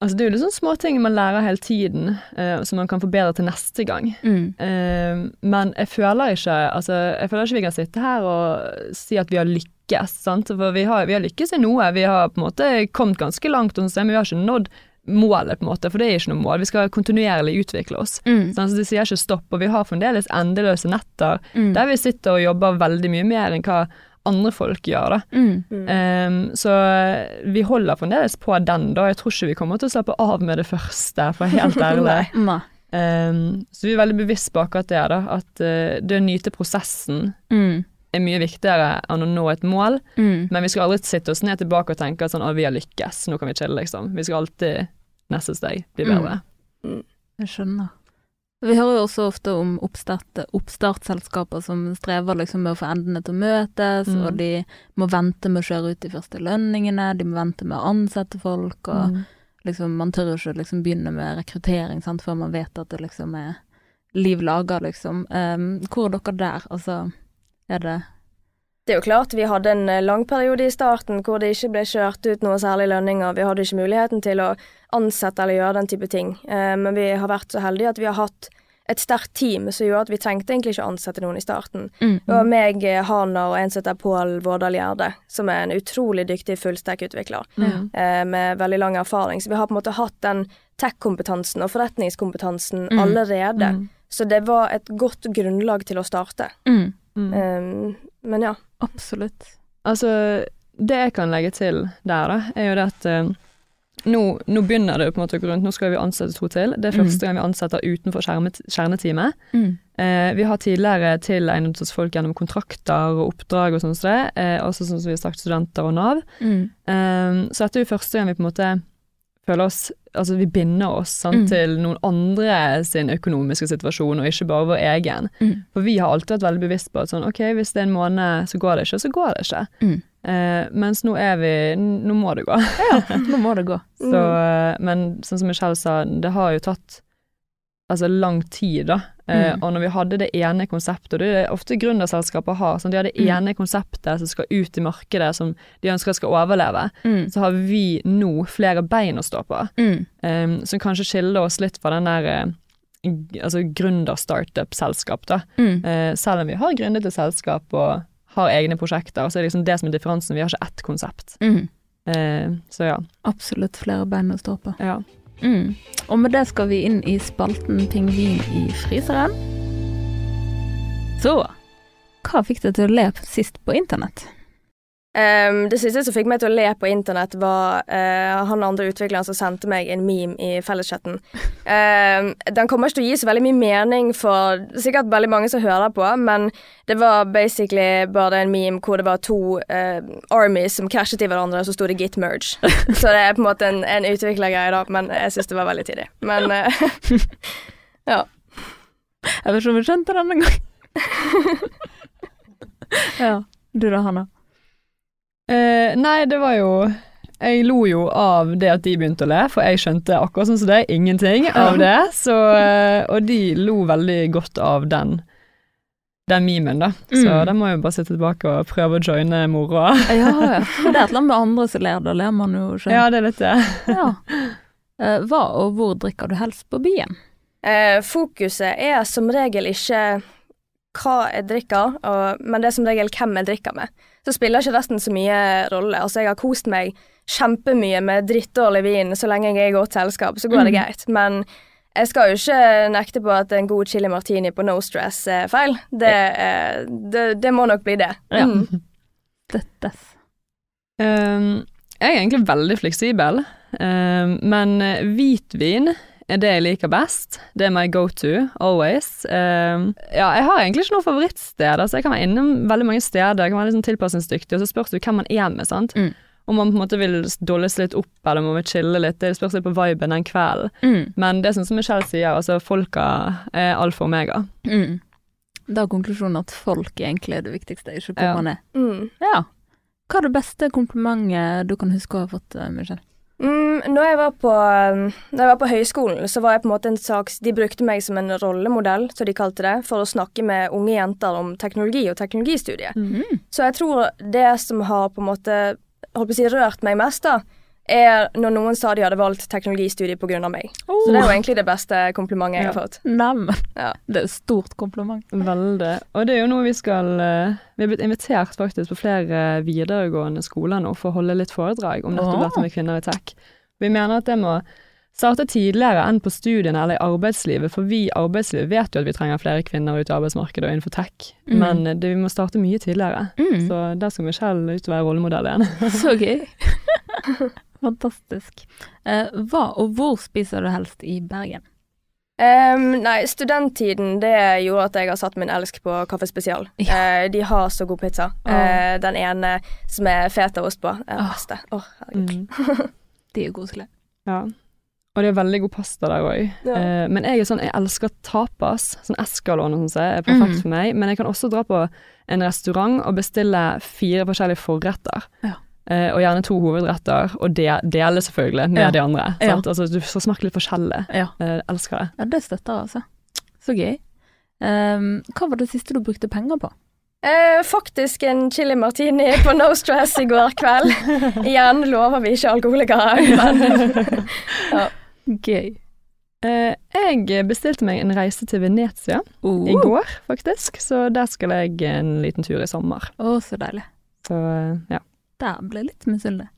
altså, det er jo litt sånne små ting man lærer hele tiden, uh, som man kan forbedre til neste gang. Mm. Uh, men jeg føler ikke altså, Jeg føler ikke vi kan sitte her og si at vi har lykkes, sant? for vi har, vi har lykkes i noe. Vi har på en måte kommet ganske langt, sånn, men vi har ikke nådd målet, på en måte, for det er ikke noe mål. Vi skal kontinuerlig utvikle oss. Mm. Sånn, så de sier ikke stopp, og vi har fremdeles endeløse netter Mm. der vi sitter og jobber veldig mye mer enn hva andre folk gjør, da. Mm. Mm. Ehm, så vi holder fremdeles på den, da. Jeg tror ikke vi kommer til å slappe av med det første, for helt ærlig. Ehm, så vi er veldig bevisst på akkurat det, da. At uh, det å nyte prosessen Mm. er mye viktigere enn å nå et mål. Mm. Men vi skal aldri sitte oss ned tilbake og tenke at sånn, vi har lykkes, nå kan vi chille, liksom. Vi skal alltid neste steg bli Mm. bedre. Jeg skjønner. Vi hører jo også ofte om oppstart, oppstartsselskaper som strever liksom med å få endene til å møtes, Mm. og de må vente med å kjøre ut de første lønningene, de må vente med å ansette folk, og Mm. liksom, man tør jo ikke liksom begynne med rekruttering sant, før man vet at det liksom er liv laga, liksom. Um, hvor er dere der? Altså, er det Det er jo klart, vi hadde en eh, lang periode i starten hvor det ikke ble kjørt ut noe særlig lønninger. Vi hadde ikke muligheten til å ansette eller gjøre den type ting. Eh, men vi har vært så heldige at vi har hatt et sterkt team som gjorde at vi trengte egentlig ikke å ansette noen i starten. mm. Det var meg, eh, Hana og en som heter Pål Vårdal Gjerde, som er en utrolig dyktig fullstack-utvikler Ja. eh, med veldig lang erfaring. Så vi har på en måte hatt den tech-kompetansen og forretningskompetansen Mm. allerede. Mm. Så det var et godt grunnlag til å starte. Mm. Mm. Eh, men ja. Absolutt. Altså, det jeg kan legge til der, da, er jo det at eh, nå, nå begynner det på en måte å gå rundt. Nå skal vi ansette to til. Det er Mm. første gang vi ansetter utenfor kjernetime. Mm. Eh, vi har tidligere tilegnet oss folk gjennom kontrakter og oppdrag og sånn som det, eh, også sånn som vi har sagt studenter og Nav. Mm. Eh, så dette er jo første gang vi på en måte føler oss Altså vi binder oss sant, Mm. til noen andre sin økonomiske situasjon, og ikke bare vår egen. Mm. For vi har alltid vært veldig bevisst på at sånn, ok, hvis det er en måned så går det ikke, så går det ikke. Mm. Eh, mens nå er vi Nå må det gå. Nå må det gå. Så, eh, men sånn som Michelle sa, det har jo tatt altså lang tid, da. Eh, Mm. Og når vi hadde det ene konseptet, og det er det ofte gründerselskaper har, sånn, de har det Mm. ene konseptet som skal ut i markedet, som de ønsker skal overleve, Mm. så har vi nå flere bein å stå på, eh, som kanskje skiller oss litt fra den der g- altså gründer-startup-selskap, da. Eh, selv om vi har gründet et selskap og har egne prosjekter, så er det liksom det som er differansen, vi har ikke ett konsept. Mm. Så ja. Absolutt flere bein å stå på. ja. Mm. Og med det skal vi inn i spalten Pingvin i fryseren. Så hva fikk deg til å le sist på internett? Ehm, det siste som fikk meg til å le på internett, var uh, han andre utvikleren som sendte meg en meme i felleschatten. Um, den kommer ikke til å gi så veldig mye mening for sikkert veldig mange som hører på, men det var basically bare en meme hvor det var to uh, armies som krasjet i hverandre, og så sto det 'git merge'. Så det er på en måte en, en utviklergreie, da, men jeg syns det var veldig tidlig. Men uh, ja. Jeg vet ikke om jeg skjønte den engang. ja. Du da, Hanna? Eh, nei, det var jo jeg lo jo av det at de begynte å le, for jeg skjønte akkurat sånn som det, ingenting av det. Så, eh, og de lo veldig godt av den, den memen, da. Så Mm. da må jeg jo bare sitte tilbake og prøve å joine moroa. Ja, ja. Det er et eller annet med andre som ler, da ler man jo skjønt. Ja, det er litt det. Ja. Eh, Hva og hvor drikker du helst på byen? Eh, fokuset er som regel ikke hva jeg drikker, og, men det er som regel hvem jeg drikker med. Så spiller ikke resten så mye rolle. Altså, jeg har kost meg kjempemye med drittdårlig vin så lenge jeg er i godt selskap, så går det Mm. greit. Men jeg skal jo ikke nekte på at en god chili martini på no stress er feil. Det, er, det, det må nok bli det. Ja. Mm. Dette. Um, jeg er egentlig veldig fleksibel, um, men hvitvin er det jeg liker best. Det er my go to, always. Uh, ja, jeg har egentlig ikke noe favorittsted. Altså, jeg kan være innom veldig mange steder, jeg kan være sånn tilpasningsdyktig, og så spørs det hvem man er med, sant. Mm. Om man på en måte vil dolles litt opp, eller man vil chille litt, det spørs litt på viben den kvelden. Mm. Men det er sånn som Michelle sier, altså folka er alfa og omega. Mm. Da er konklusjonen at folk egentlig er det viktigste, ikke hvor Ja. man er. Mm. Ja. Hva er det beste komplimentet du kan huske å ha fått, eh, Michelle? Mm, når, jeg var på, um, når jeg var på høyskolen, så var jeg på en måte en slags De brukte meg som en rollemodell, som de kalte det, for å snakke med unge jenter om teknologi og teknologistudiet. Mm. Så jeg tror det som har på en måte holdt på å si, rørt meg mest, da, er når noen sa de hadde valgt teknologistudiet av meg. Så det er jo egentlig det beste komplimentet jeg har fått. Neimen, Ja. det er et stort kompliment. Veldig. Og det er jo noe vi skal eh, Vi er blitt invitert faktisk på flere videregående skoler nå for å holde litt foredrag om nettopp dette med kvinner i tech. Vi mener at det må starte tidligere enn på studiene eller i arbeidslivet, for vi i arbeidslivet vet jo at vi trenger flere kvinner ut i arbeidsmarkedet og innenfor tech, Mm. men det, vi må starte mye tidligere. Mm. Så der skal Michelle ut og være rollemodell igjen. Så gøy. Fantastisk. Eh, hva og hvor spiser du helst i Bergen? Um, nei, studenttiden det gjorde at jeg har satt min elsk på Kaffe Spesial. Ja. Uh, de har så god pizza. Oh. Uh, den ene som er fetaost på, er den Åh. beste. oh, herregud. Mm. De er koselige. Ja. Og det er veldig god pasta der òg. Ja. Uh, men jeg er sånn, jeg elsker tapas. Sånn Escalon og sånn er perfekt Mm. for meg. Men jeg kan også dra på en restaurant og bestille fire forskjellige forretter. Ja. Eh, og gjerne to hovedretter, og de, dele selvfølgelig med Ja. de andre. Ja. Sant? Altså, du skal smake litt forskjellig. Ja. Eh, elsker det. ja, det støtter jeg, altså. Så gøy. Um, hva var det siste du brukte penger på? Eh, faktisk en chili martini på No Stress i går kveld. Igjen lover vi ikke alkoholikere, men Gøy. Uh, jeg bestilte meg en reise til Venezia uh. i går, faktisk. Så der skal jeg en liten tur i sommer. Å, så deilig. Så uh, ja. Der ble jeg litt misunnelig.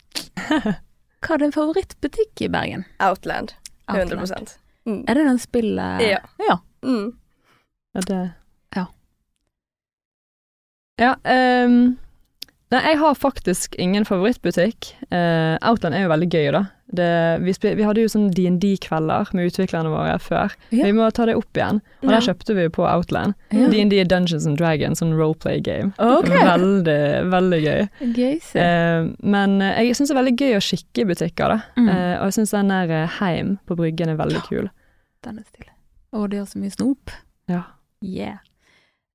Hva er din favorittbutikk i Bergen? Outland. 100 Outland. mm. Er det den spillet Ja. ja. Mm. Ja, det Ja. Ja, ehm, Nei, jeg har faktisk ingen favorittbutikk. Uh, Outland er jo veldig gøy, da. Det, vi, vi hadde jo sånn DND-kvelder med utviklerne våre før. Ja. Vi må ta det opp igjen. Og Ja. der kjøpte vi jo på Outland. DND ja. Dungeons and Dragons, sånn roleplay game. Okay. Veldig, veldig gøy. Gøy. Eh, men eh, jeg syns det er veldig gøy å kikke i butikker, da. Mm. Uh, og jeg syns den der Heim på Bryggen er veldig kul. Den er stilig. Og de har så mye snop. Ja. Yeah.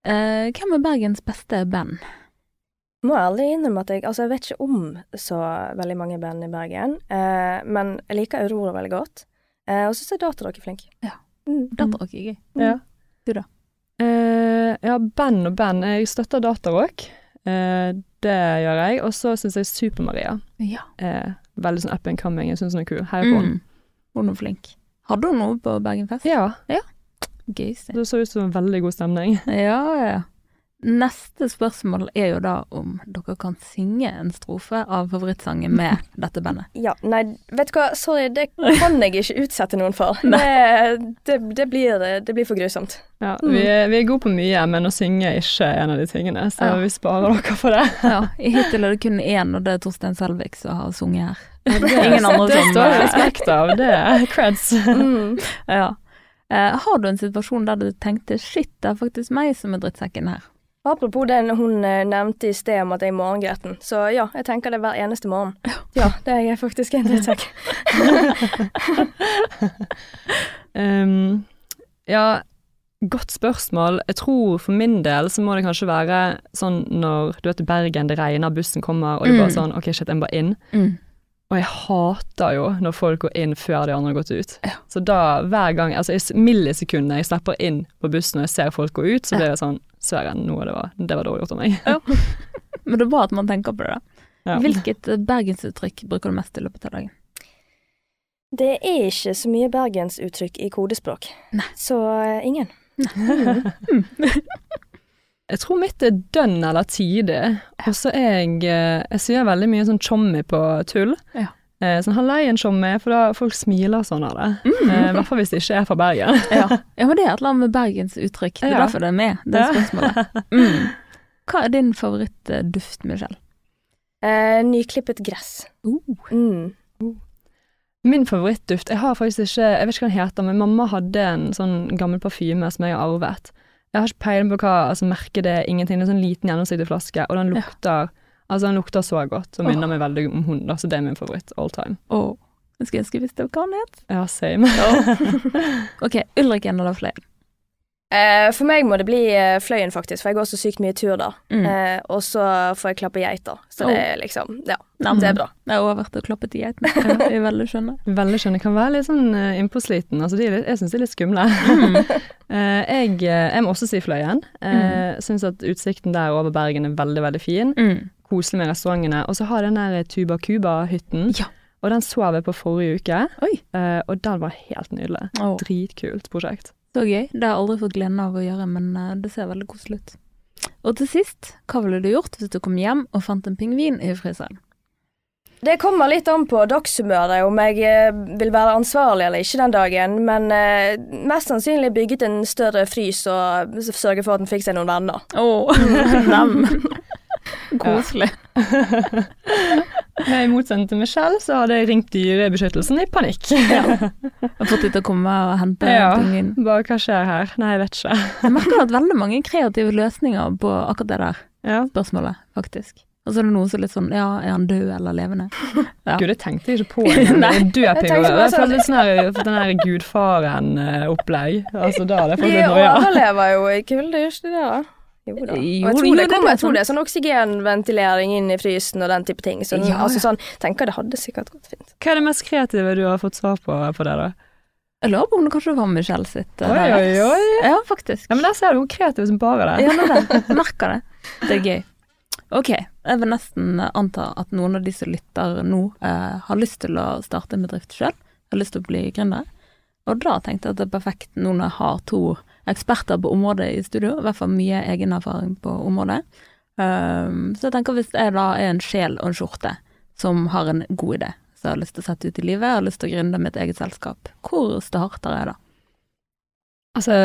Hvem er Bergens beste band? Må ærlig innrømme at jeg Altså, jeg vet ikke om så veldig mange band i Bergen, eh, men jeg liker Aurora veldig godt. Eh, og så syns jeg Datarock er flink. Ja. Mm. Datarock er gøy. gøy. Ja. Du da? Eh, ja, band og band. Jeg støtter Datarock. Eh, det gjør jeg. Og så syns jeg Super-Maria Ja. er veldig sånn up and coming. Jeg syns hun er kul. Heier på henne. Mm. Hun er flink. Hadde hun noe på Bergenfest? Ja, ja. Gøy, det så ut som en veldig god stemning. Ja, ja, ja. Neste spørsmål er jo da om dere kan synge en strofe av favorittsangen med dette bandet. Ja, nei, vet du hva, sorry, det kan jeg ikke utsette noen for. Det, det, det, blir, det blir for grusomt. Ja, vi, er, vi er gode på mye, men å synge er ikke en av de tingene, så Ja. vi sparer dere for det. Ja, Hittil er det kun én, og det er Torstein Selvik som har sunget her. Det, Ingen andre det som- står respekt av. Det er creds. Mm. Ja. Uh, har du en situasjon der du tenkte 'shit, det er faktisk meg som er drittsekken her'? Apropos det hun eh, nevnte i sted om at jeg er morgengretten, så ja, jeg tenker det hver eneste morgen. Ja, det er jeg faktisk en drittsekk. Um, ja, godt spørsmål. Jeg tror for min del så må det kanskje være sånn når du vet i Bergen, det regner, bussen kommer, og det er bare sånn OK, shit, jeg må bare inn. Mm. Og jeg hater jo når folk går inn før de andre har gått ut. Ja. Så da hver gang, altså i millisekundene jeg slipper inn på bussen og jeg ser folk gå ut, så blir det sånn Sverre, noe det var, det var dårlig gjort av meg. Men det er bra at man tenker på det. da. Ja. Hvilket eh, bergensuttrykk bruker du mest i løpet av dagen? Det er ikke så mye bergensuttrykk i kodespråk, Nei. så ingen. ingen. Jeg tror mitt er dønn eller tide. Og så er jeg eh, Jeg sier veldig mye sånn tjommi på tull. Ja. Eh, sånn halleien tjommi, for da folk smiler sånn av det. Eh, I hvert fall hvis det ikke er fra Bergen. Ja. ja, men det er et eller annet med bergensuttrykk. Det er Ja. derfor det er med, det Ja. spørsmålet. Mm. Hva er din favorittduft, Michelle? Eh, nyklippet gress. Uh. Mm. Min favorittduft Jeg har faktisk ikke Jeg vet ikke hva den heter, men mamma hadde en sånn gammel parfyme som jeg har arvet. Jeg har ikke peiling på hva altså, merket det er, ingenting. Det er en sånn liten gjennomsiktig flaske, og den Ja. Altså, den lukter så godt, og minner minner meg veldig om hunder, så det er min favoritt all time. Oh. jeg skulle ønske jeg visste hva han het. Ja, same. Ok, Ulrik en eller Fløyen? Eh, for meg må det bli eh, Fløyen, faktisk, for jeg går så sykt mye tur der. Mm. Eh, og så får jeg klappe geiter, så det er liksom Ja, Nei, det er bra. Jeg har også vært og klappet i geitene. De er veldig skjønne. Veldig skjønne. Jeg kan være litt sånn uh, innpåsliten. Altså, de jeg syns de er litt skumle. Eh, jeg, eh, jeg må også si Fløyen. Uh, Syns at utsikten der over Bergen er veldig, veldig fin. Koselig med restaurantene. Og så har den der Tuba Cuba-hytten. Ja. Og den så jeg på forrige uke, Oi. eh, og den var helt nydelig. Oh. Dritkult prosjekt. så gøy. Det har jeg aldri fått gleden av å gjøre, men eh, det ser veldig koselig ut. Og til sist, hva ville du gjort hvis du kom hjem og fant en pingvin i fryseren? Det kommer litt an på dagshumøret om jeg eh, vil være ansvarlig eller ikke den dagen, men eh, mest sannsynlig bygget en større frys og sørge for at den fikk seg noen venner. Oh. Koselig. I motsetning til Michelle, så hadde jeg ringt Dyrebeskyttelsen i panikk. Og fått dem til å komme og hente Ja. pingvin. Bare hva skjer her? Nei, jeg vet ikke. Jeg merker at veldig mange kreative løsninger på akkurat det der Ja. spørsmålet, faktisk. Og så er det noen som er litt sånn ja, er han død eller levende? Ja. Gud, det tenkte jeg ikke på. Nei. død pingvin. Det sånn- litt sånn her, den her gudfaren-opplegg. Altså, da hadde jeg fått litt noia. overlever jo i kulde, gjør ikke de da? Jo da. Og Jo, jeg, tror det det, er kommer, jeg tror det er sånn oksygenventilering inn i frysen og den type ting. Så den, Ja, altså sånn, tenker det hadde sikkert gått fint. Hva er det mest kreative du har fått svar på på det, da? Jeg lurer på om det kanskje var Michelle sitt. eh, Oi, der. oi, oi. Ja, faktisk. Ja, men der ser du hvor kreativ som bare det. Ja, er det. Merker det. Det er gøy. Ok, jeg vil nesten anta at noen av de som lytter nå, eh, har lyst til å starte en bedrift sjøl. Har lyst til å bli gründer. Og da tenkte jeg at det er perfekt nå når jeg har to eksperter på området i studio, i hvert fall mye egen erfaring på området. Um, så jeg tenker hvis jeg da er en sjel og en skjorte som har en god idé, som jeg har lyst til å sette ut i livet, har lyst til å gründe mitt eget selskap, hvor starter jeg da? Altså,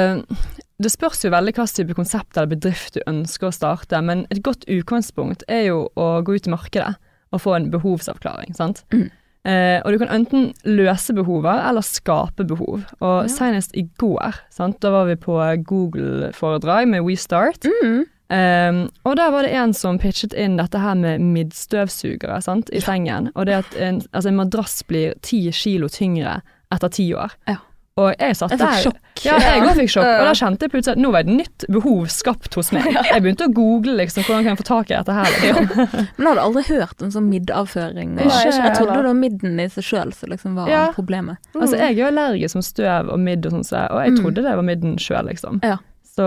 det spørs jo veldig hva type konsept eller bedrift du ønsker å starte, men et godt utgangspunkt er jo å gå ut i markedet og få en behovsavklaring, sant. Mm. Eh, og du kan enten løse behover eller skape behov. Og Ja. senest i går, sant, da var vi på Google-foredrag med WeStart. Mm. Um, og der var det en som pitchet inn dette her med middstøvsugere sant, i sengen. Og det at en, altså en madrass blir ti kilo tyngre etter ti år. Ja. Og jeg satt Jeg der sjokk. Ja, jeg òg fikk sjokk. Og da kjente jeg plutselig at nå var et nytt behov skapt hos meg. Jeg begynte å google liksom, hvordan kan jeg få tak i dette her. Liksom. Men jeg hadde aldri hørt om sånn middavføring. Og ikke jeg trodde det var midden i seg sjøl som liksom var Ja. problemet. Altså, jeg er jo allergisk som støv og midd og sånn, så- og jeg Mm. trodde det var midden sjøl, liksom. Ja. Så,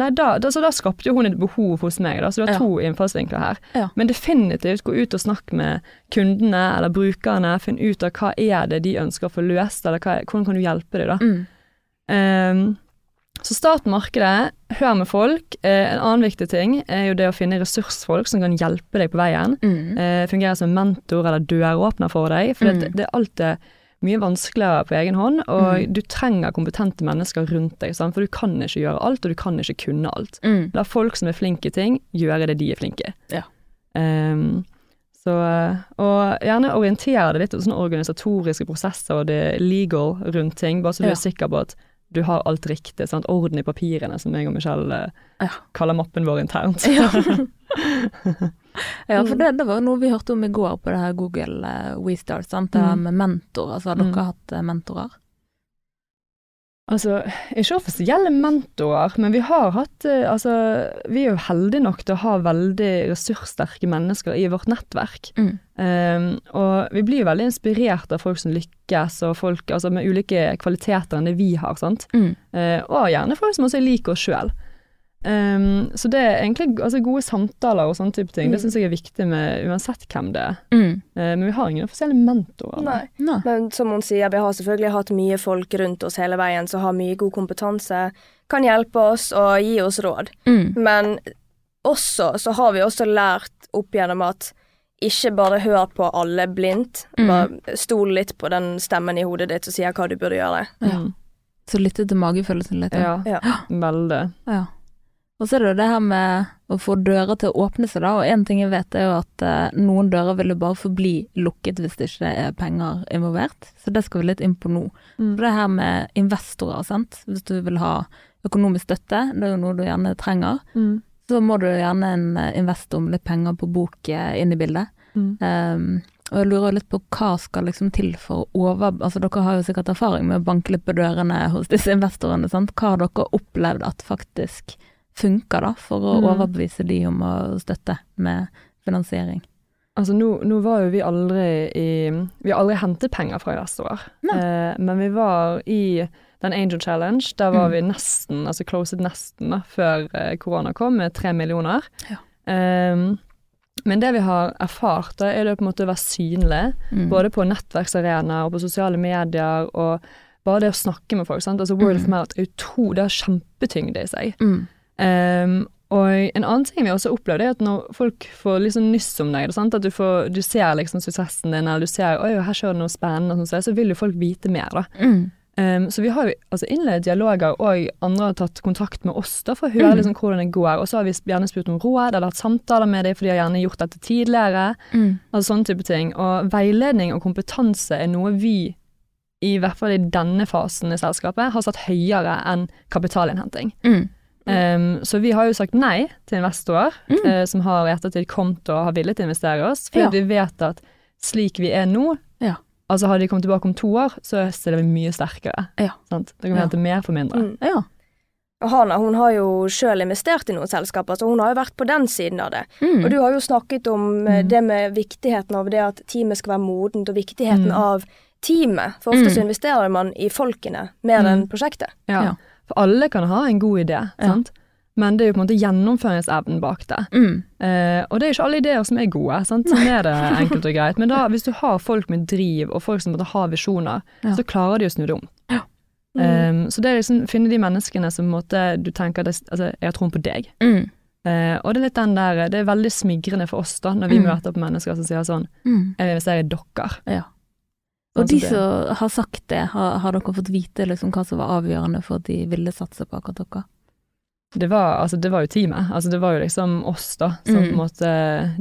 nei, da, da, så da skapte hun et behov hos meg, da, så du har Ja. to innfallsvinkler her. Ja. Men definitivt gå ut og snakke med kundene eller brukerne, Finn ut av hva er det de ønsker å få løst, eller hva, hvordan kan du hjelpe dem, da. Mm. Um, så start markedet, hør med folk. Eh, en annen viktig ting er jo det å finne ressursfolk som kan hjelpe deg på veien. Mm. Eh, fungere som mentor eller døråpner for deg, for det, Mm. det er alltid mye vanskeligere på egen hånd, og Mm. du trenger kompetente mennesker rundt deg, sant? for du kan ikke gjøre alt, og du kan ikke kunne alt. Mm. La folk som er flinke i ting, gjøre det de er flinke i. Ja. Um, så, og gjerne orientere deg litt om sånne organisatoriske prosesser og det legal rundt ting, bare så du Ja. er sikker på at du har alt riktig. Sant? Orden i papirene, som jeg og Michelle eh, Ja. kaller mappen vår internt. Ja. ja, for det, det var noe vi hørte om i går på det her Google uh, WeStart, sant? det her Mm. med mentor. Altså, har Mm. dere hatt eh, mentorer? Altså, ikke offisielle mentorer, men vi har hatt eh, Altså, vi er jo heldige nok til å ha veldig ressurssterke mennesker i vårt nettverk. Mm. Um, og vi blir jo veldig inspirert av folk som lykkes, og folk altså, med ulike kvaliteter enn det vi har, sant. Mm. Uh, og gjerne folk som også liker oss sjøl. Um, så det er egentlig altså, gode samtaler og sånne type ting. Det Mm. syns jeg er viktig med uansett hvem det er. Mm. Uh, men vi har ingen offisielle mentorer. Nei. Nei. Men som hun sier, vi har selvfølgelig hatt mye folk rundt oss hele veien som har mye god kompetanse, kan hjelpe oss og gi oss råd. Mm. Men også så har vi også lært opp gjennom at ikke bare hør på alle blindt. Mm. Bare stol litt på den stemmen i hodet ditt som sier hva du burde gjøre. Ja. Mm. Så lytte til magefølelsen litt. Ja, Ja. veldig. Ja. Og så er det jo det her med å få dører til å åpne seg, da. Og én ting jeg vet, er jo at eh, noen dører vil jo bare forbli lukket hvis det ikke er penger involvert. Så det skal vi litt inn på nå. Mm. Det her med investorer, sant. Hvis du vil ha økonomisk støtte, det er jo noe du gjerne trenger, Mm. så må du gjerne en eh, investor med litt penger på bok eh, inn i bildet. Mm. Um, og jeg lurer litt på hva skal liksom til for å over... Altså dere har jo sikkert erfaring med å banke litt på dørene hos disse investorene, sant. Hva har dere opplevd at faktisk funker, da, for å Mm. overbevise de om å støtte med finansiering? Altså nå, nå var jo vi aldri i Vi har aldri hentet penger fra investorer. Eh, men vi var i den Angel Challenge. Der var Mm. vi nesten, altså closet nesten, da, før eh, korona kom, med tre millioner. Ja. Ehm, men det vi har erfart, da, er det på en måte å være synlig. Mm. Både på nettverksarenaer og på sosiale medier, og bare det å snakke med folk. Sant? Altså Word of Mm. mouth er jo to, det har kjempetyngde i seg. Mm. Um, og en annen ting vi også opplevde, er at når folk får liksom nyss om deg, at du, får, du ser liksom suksessen din, eller du ser oi, her skjer det noe spennende, og sånn, så vil jo folk vite mer. da. Mm. Um, så vi har jo altså innledet dialoger, og andre har tatt kontakt med oss da, for å høre Mm. liksom hvordan det går. Og så har vi gjerne spurt om råd, eller hatt samtaler med dem, for de har gjerne gjort dette tidligere. Mm. Altså sånne type ting. Og veiledning og kompetanse er noe vi, i hvert fall i denne fasen i selskapet, har satt høyere enn kapitalinnhenting. Mm. Um, så vi har jo sagt nei til investorer Mm. uh, som har i ettertid kommet og har villet investere i oss, fordi Ja. vi vet at slik vi er nå, Ja. altså hadde de kommet tilbake om to år, så stiller vi mye sterkere. Ja. Sant? Da kan vi Ja. hente mer for mindre. Mm. Ja. Og Hana hun har jo sjøl investert i noen selskaper, så hun har jo vært på den siden av det. Mm. Og du har jo snakket om eh, Mm. det med viktigheten av det at teamet skal være modent, og viktigheten Mm. av teamet. For ofte så Mm. investerer man i folkene mer Mm. enn prosjektet. Ja. Ja. For alle kan ha en god idé, Ja. sant? men det er jo på en måte gjennomføringsevnen bak det. Mm. Eh, og det er ikke alle ideer som er gode, sant? sånn er det enkelt og greit. Men da, hvis du har folk med driv, og folk som måtte ha visjoner, Ja. så klarer de å snu det om. Mm. Um, så det er liksom finne de menneskene som måte, du tenker det- altså, jeg har troen på deg. Mm. Uh, og det er litt den der, det er veldig smigrende for oss da, når vi Mm. møter på mennesker som sier sånn, Mm. jeg vil investere i dere. Ja. Og de som har sagt det, har, har dere fått vite liksom hva som var avgjørende for at de ville satse på akkurat dere? Det var, altså, det var jo teamet, altså, det var jo liksom oss da, som Mm. på en måte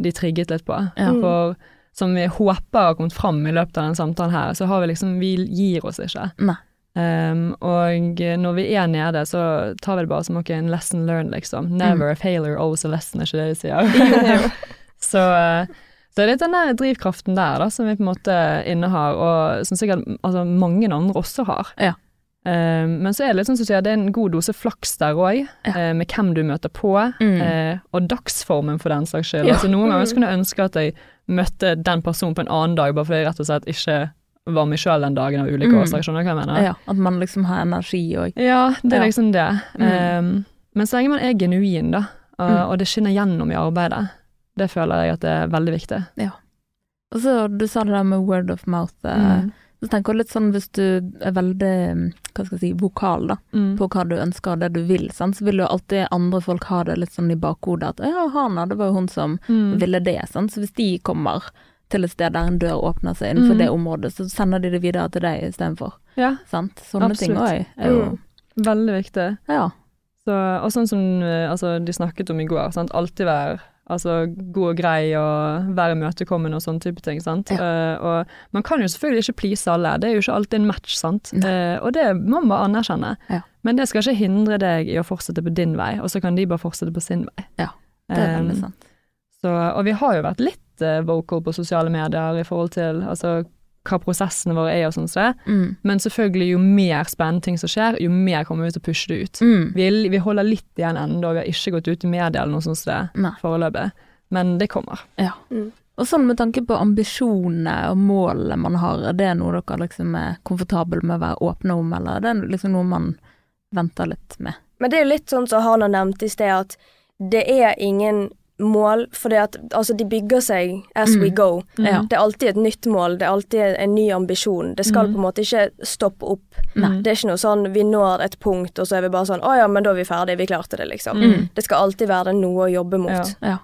de trigget litt på. Ja. Mm. For som vi håper har kommet fram i løpet av denne samtalen her, så har vi liksom, vi gir oss ikke. Nei. Um, og når vi er nede, så tar vi det bare som okay, en lesson learned, liksom. Never a failure, always a lesson, er ikke det de sier? så, uh, så det er litt den drivkraften der da, som vi på en måte innehar, og som sikkert altså, mange andre også har. Ja. Um, men så er det litt sånn som du sier, det er en god dose flaks der òg, Ja. med hvem du møter på, Mm. uh, og dagsformen for den saks skyld. Ja. Altså, noen ganger skulle jeg ønske at jeg møtte den personen på en annen dag, bare fordi jeg rett og slett ikke var meg sjøl den dagen av ulike Mm. årsaker. Skjønner du hva jeg mener? Ja, at man liksom har energi òg. Ja, det er liksom det. Mm. Um, men så lenge man er genuin, da, og, Mm. og det skinner gjennom i arbeidet, det føler jeg at det er veldig viktig. Og så du sa det der med word of mouth. eh, Mm. Så tenker jeg litt sånn hvis du er veldig mm, hva skal jeg si, vokal da, Mm. på hva du ønsker og det du vil, sant? så vil jo alltid andre folk ha det litt sånn i bakhodet at ja, Hana, det var jo hun som Mm. ville det. Sant? Så hvis de kommer til et sted der en dør åpner seg innenfor Mm. det området, så sender de det videre til deg istedenfor. Ja, Sant? Sånne ting Absolutt. òg er jo Mm. veldig viktig. Ja. Så, og sånn som eh, altså, de snakket om i går, sant? alltid være altså, god og grei og være imøtekommende og sånne type ting. Sant? Ja. Uh, og man kan jo selvfølgelig ikke please alle, det er jo ikke alltid en match, sant. Eh, og det må man bare anerkjenne. Ja. Men det skal ikke hindre deg i å fortsette på din vei, og så kan de bare fortsette på sin vei. Ja, Det er veldig Um, sant. Så, og vi har jo vært litt eh, vocal på sosiale medier i forhold til altså, hva prosessene våre er og sånn som det. Mm. Men selvfølgelig, jo mer spennende ting som skjer, jo mer kommer vi til å pushe det ut. Mm. Vi, vi holder litt igjen ennå, vi har ikke gått ut i media eller noe sånt som det foreløpig. Men det kommer. Ja. Mm. Og sånn med tanke på ambisjonene og målene man har, er det noe dere liksom er komfortable med å være åpne om, eller er det liksom noe man venter litt med? Men det er jo litt sånn som Hana nevnte i sted, at det er ingen mål, at altså, de bygger seg as we Mm. go. Ja. Det er alltid et nytt mål, det er alltid en ny ambisjon. Det skal Mm. på en måte ikke stoppe opp. Nei. Det er ikke noe sånn vi når et punkt, og så er vi bare sånn å ja, men da er vi ferdige, vi klarte det, liksom. Mm. Det skal alltid være noe å jobbe mot. Ja. Ja.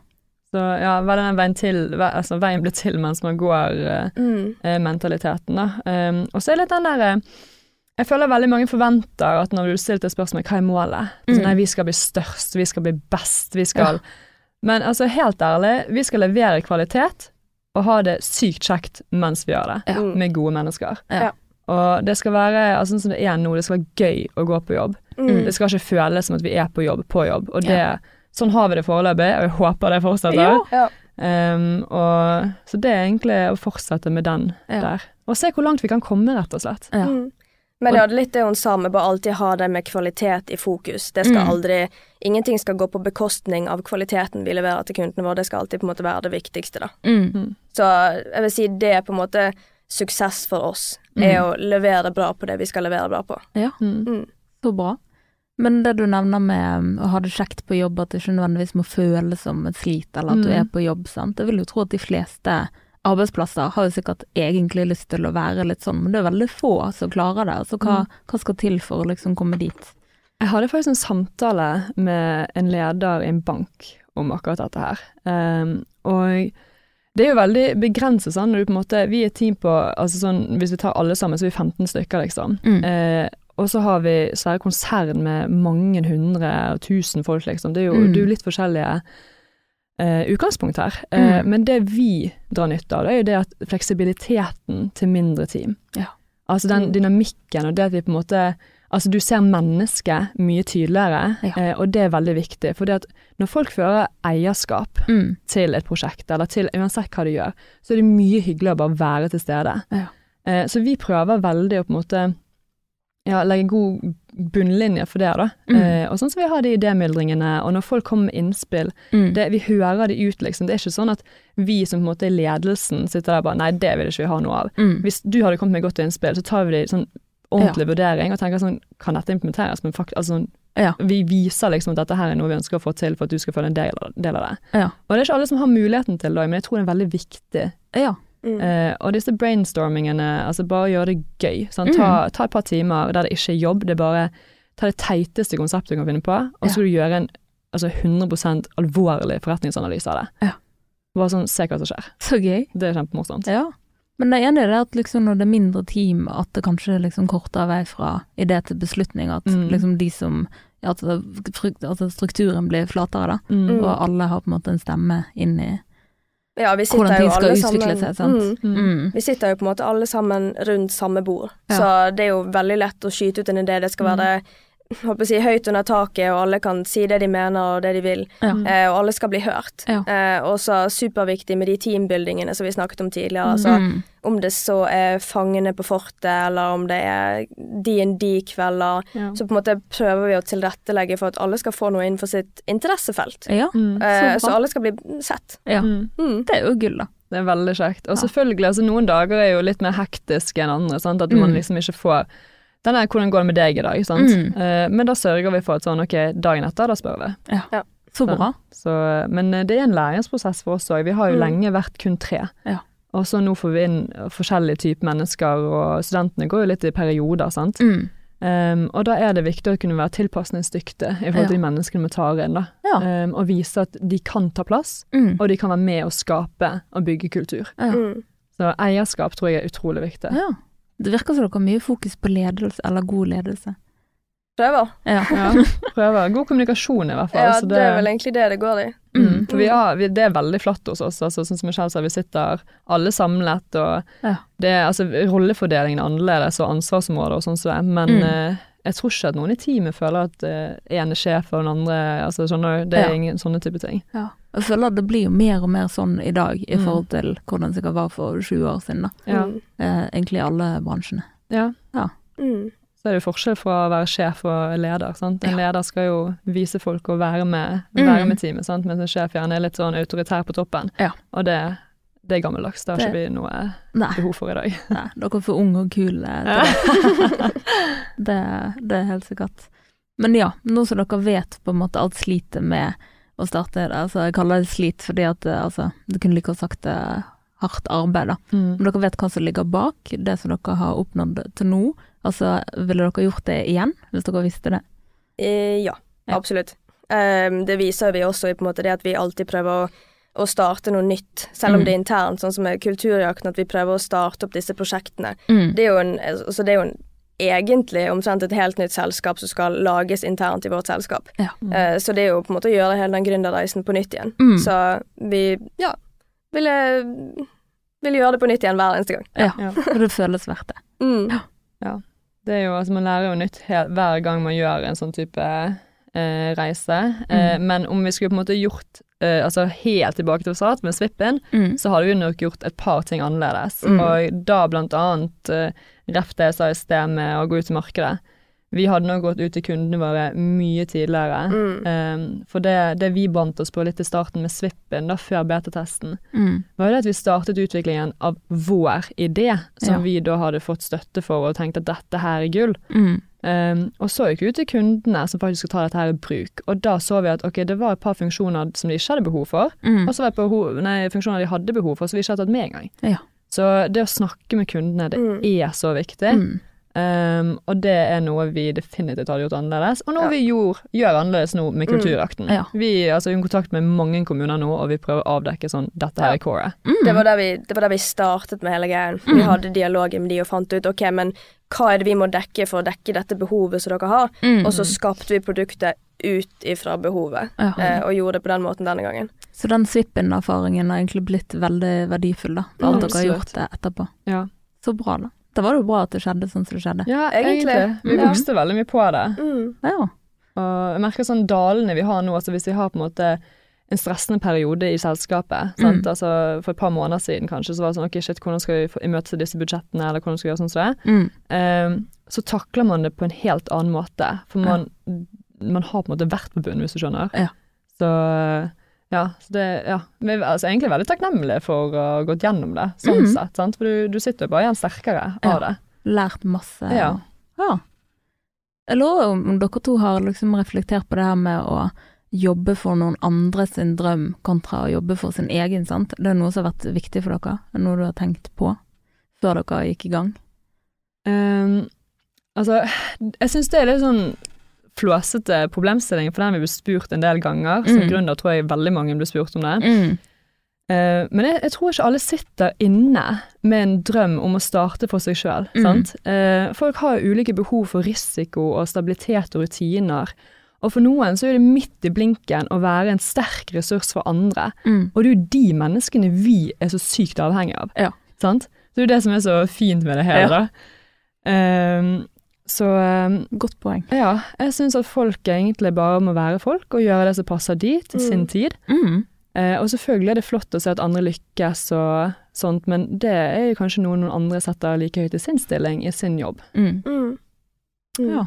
Så ja, hva den veien til, altså veien blir til mens man går, eh, Mm. eh, mentaliteten, da. Um, og så er det litt den derre Jeg føler veldig mange forventer at når du stiller et spørsmål hva er målet, Mm. så nei, vi skal bli størst, vi skal bli best, vi skal Men altså, helt ærlig, vi skal levere kvalitet og ha det sykt kjekt mens vi gjør det, Ja. Mm. med gode mennesker. Ja. Og det skal være altså, sånn som det er nå, det skal være gøy å gå på jobb. Mm. Det skal ikke føles som at vi er på jobb på jobb, og det, Ja. sånn har vi det foreløpig, og jeg håper det fortsetter. Ja. Um, og, så det er egentlig å fortsette med den Ja. der. Og se hvor langt vi kan komme, rett og slett. Ja. Mm. Men ja, det er litt det hun sa vi bør alltid ha det med kvalitet i fokus. Det skal Mm. aldri Ingenting skal gå på bekostning av kvaliteten vi leverer til kundene våre. Det skal alltid på en måte være det viktigste, da. Mm. Så jeg vil si det er på en måte suksess for oss. Er å levere bra på det vi skal levere bra på. Ja, Mm. Mm. så bra. Men det du nevner med um, å ha det kjekt på jobb, at det ikke nødvendigvis må føles som et slit, eller at du Mm. er på jobb, sant. Jeg vil jo tro at de fleste arbeidsplasser har jo sikkert egentlig lyst til å være litt sånn, men det er veldig få som klarer det. Så hva, hva skal til for å liksom komme dit? Jeg hadde faktisk en samtale med en leder i en bank om akkurat dette her. Um, og det er jo veldig begrenset sånn når du på en måte Vi er et team på altså sånn, Hvis vi tar alle sammen, så er vi 15 stykker, liksom. Mm. Eh, og så har vi svære konsern med mange hundre og tusen folk, liksom. Det er jo, Mm. det er jo litt forskjellige eh, utgangspunkt her. Uh, Mm. Men det vi drar nytte av, det er jo det at fleksibiliteten til mindre team. Ja. Altså den Mm. dynamikken og det at vi på en måte Altså du ser mennesket mye tydeligere, Ja. eh, og det er veldig viktig. For det at når folk fører eierskap Mm. til et prosjekt, eller til uansett hva de gjør, så er det mye hyggeligere å bare være til stede. Ja. Så vi prøver veldig å på en måte ja, legge god bunnlinje for det, da. Mm. Eh, og sånn som vi har de idémyldringene, og når folk kommer med innspill, Mm. det, vi hører det ut, liksom. Det er ikke sånn at vi som på en måte er ledelsen sitter der og bare nei, det vil ikke vi ha noe av. Mm. Hvis du hadde kommet med godt innspill, så tar vi det i sånn ordentlig vurdering og tenker sånn, kan dette implementeres? Men fakt, altså, Ja. vi viser liksom at dette her er noe vi ønsker å få til for at du skal få en del, av- del av det. Ja. Og det er ikke alle som har muligheten til det, men jeg tror det er veldig viktig. Ja. Mm. Eh, og disse brainstormingene, altså bare gjøre det gøy. Sånn, ta, ta et par timer der det ikke er jobb, det er bare ta det teiteste konseptet du kan finne på, og så Ja. skal du gjøre en altså 100% alvorlig forretningsanalyse av det. Ja. Bare sånn, se hva som skjer. Så gøy. Det er kjempemorsomt. Ja. Men det ene er det at liksom når det er mindre team, at det kanskje er liksom kortere vei fra idé til beslutning. At Mm. liksom de som at, det- at strukturen blir flatere, da. Mm. Og alle har på en måte en stemme inn i Ja, vi sitter hvordan ting skal utvikle seg, sant. Mm. Mm. Vi sitter jo på en måte alle sammen rundt samme bord, Ja. så det er jo veldig lett å skyte ut en idé. Det skal Mm. Håper jeg å si, høyt under taket, og alle kan si det de mener og det de vil. Ja. Eh, og alle skal bli hørt. Ja. Eh, også superviktig med de teambuildingene som vi snakket om tidligere. Altså, Mm. Om det så er Fangene på fortet, eller om det er DND-kvelder, Ja. så på en måte prøver vi å tilrettelegge for at alle skal få noe innenfor sitt interessefelt. Ja, Mm. Eh, så så alle skal bli sett. ja. Mm. Mm. Det er jo gull, da. Det er veldig kjekt. Og Ja. selvfølgelig, altså noen dager er jo litt mer hektiske enn andre. Sant? At man Mm. liksom ikke får den er 'hvordan går det med deg i dag?' Sant? Mm. Uh, men da sørger vi for at sånn, ok, dagen etter, da spør vi. Ja, Så bra. Så, men eh, det er en læringsprosess for oss òg. Vi har jo Mm. lenge vært kun tre. Ja. Og så nå får vi inn forskjellige typer mennesker, og studentene går jo litt i perioder, sant. Mm. Um, og da er det viktig å kunne være tilpasningsdyktig i forhold til de menneskene vi tar inn, da. Ja. Um, og vise at de kan ta plass, Mm. og de kan være med å skape og bygge kultur. Ja. Mm. Så eierskap tror jeg er utrolig viktig. Det virker som dere har mye fokus på ledelse, eller god ledelse. Prøver. Ja. Ja, prøver. God kommunikasjon i hvert fall. Ja, så det er vel egentlig det det går i. Mm, for vi har, vi, det er veldig flatt hos oss. Altså, sånn som Michelle sa, vi sitter alle samlet, og Ja. det, altså, rollefordelingen er annerledes, og ansvarsområder og sånn som det er, men Mm. Eh, jeg tror ikke at noen i teamet føler at uh, er sjef og den andre altså sånne, Det er Ja. ingen sånne type ting. Ja. Jeg føler at det blir jo mer og mer sånn i dag i Mm. forhold til hvordan det var for 20 år siden, da. Ja. Mm. Eh, egentlig i alle bransjene. ja. Mm. Så er det jo forskjell fra å være sjef og leder. Sant? En leder skal jo vise folk å være med, Mm. være med teamet, sant? mens en sjef gjerne er litt sånn autoritær på toppen. Ja. Og det, det er gammeldags. Det har ikke vi noe Nei, behov for i dag. nei dere er for unge og kule til det. det. Det er helt sikkert. Men ja, nå som dere vet på en måte alt slitet med å starte det, altså jeg kaller det slit fordi at det, altså, du kunne like godt sagt det hardt arbeid, da. Mm. Men dere vet hva som ligger bak det som dere har oppnådd til nå. Altså, ville dere gjort det igjen, hvis dere visste det? Eh, ja, Ja. absolutt. Um, det viser vi også i på en måte det at vi alltid prøver å, å starte noe nytt, selv om Mm. det er internt, sånn som med Kulturjakten, at vi prøver å starte opp disse prosjektene. Mm. Det er jo en, altså det er jo en egentlig omtrent et helt nytt selskap som skal lages internt i vårt selskap. Ja. Mm. Eh, så det er jo på en måte å gjøre hele den gründerreisen på nytt igjen. Mm. Så vi, ja, ville, vil gjøre det på nytt igjen hver eneste gang. Ja, Ja. og det føles verdt det. Mm. Det er jo, altså Man lærer jo nytt hver gang man gjør en sånn type eh, reise. Eh, Mm. men om vi skulle på en måte gjort eh, altså helt tilbake til start med Svippen, Mm. så hadde vi nok gjort et par ting annerledes. Mm. Og da blant annet eh, ref det jeg sa i sted med å gå ut i markedet. Vi hadde nok gått ut til kundene våre mye tidligere. Mm. Um, for det, det vi bandt oss på litt i starten med Svippen, da før beta-testen, Mm. var jo det at vi startet utviklingen av vår idé, som Ja. vi da hadde fått støtte for og tenkte at dette her er gull. Mm. Um, og så gikk vi ut til kundene som faktisk skal ta dette her i bruk, og da så vi at ok, det var et par funksjoner som de ikke hadde behov for, Mm. og så var det behov, nei, funksjoner de hadde behov for, som vi ikke hadde tatt med engang. Ja. Så det å snakke med kundene, det Mm. er så viktig. Mm. Um, og det er noe vi definitivt hadde gjort annerledes, og noe Ja. vi gjorde, gjør annerledes nå med Mm. Kulturakten. Ja. Vi altså, er i kontakt med mange kommuner nå, og vi prøver å avdekke sånn dette her Ja. er coret. Mm. Det var, der vi, det var der vi startet med hele greien. Vi Mm. hadde dialogen med de og fant ut ok, men hva er det vi må dekke for å dekke dette behovet som dere har, Mm. og så skapte vi produktet ut ifra behovet, Ja. eh, og gjorde det på den måten denne gangen. Så den Svippen-erfaringen har egentlig blitt veldig verdifull, da. For Mm, at dere har gjort det etterpå. Ja. Så bra, da. Da var det jo bra at det skjedde sånn som det skjedde. Ja, Egentlig. egentlig. Vi Ja. vokste veldig mye på det. Mm. Ja. Og jeg merker sånn dalene vi har nå, altså hvis vi har på en måte en stressende periode i selskapet, sant? Mm. Altså for et par måneder siden kanskje, så var det sånn ok, shit, hvordan skal vi imøtese disse budsjettene, eller hvordan skal vi gjøre sånn som det? Mm. Um, så takler man det på en helt annen måte, for man, man har på en måte vært på bunnen, hvis du skjønner. Ja. Så ja, så det, ja. Vi er altså, egentlig veldig takknemlige for å ha gått gjennom det, sånn Mm. sett, sant? for du, du sitter jo bare igjen sterkere Ja. av det. Lært masse. Ja. ja. Jeg lurer om dere to har liksom reflektert på det her med å jobbe for noen andre sin drøm kontra å jobbe for sin egen, sant. Det er noe som har vært viktig for dere? Er Noe du har tenkt på før dere gikk i gang? Um, altså, jeg syns det er litt sånn flåsete problemstilling, for den vi ble spurt en del ganger. Som Mm. gründer tror jeg veldig mange blir spurt om det. Mm. Uh, men jeg, jeg tror ikke alle sitter inne med en drøm om å starte for seg sjøl. Mm. folk har ulike behov for risiko og stabilitet og rutiner. Og for noen så er det midt i blinken å være en sterk ressurs for andre. Mm. Og det er jo de menneskene vi er så sykt avhengig av. Ja. Sant? Det er jo det som er så fint med det hele. Ja. da. Så ehm, Godt poeng. ja, jeg syns at folk egentlig bare må være folk og gjøre det som passer de til sin Mm. tid. Mm. Eh, og selvfølgelig er det flott å se at andre lykkes og sånt, men det er jo kanskje noe noen andre setter like høyt i sin stilling, i sin jobb. Mm. Mm. Mm. Ja.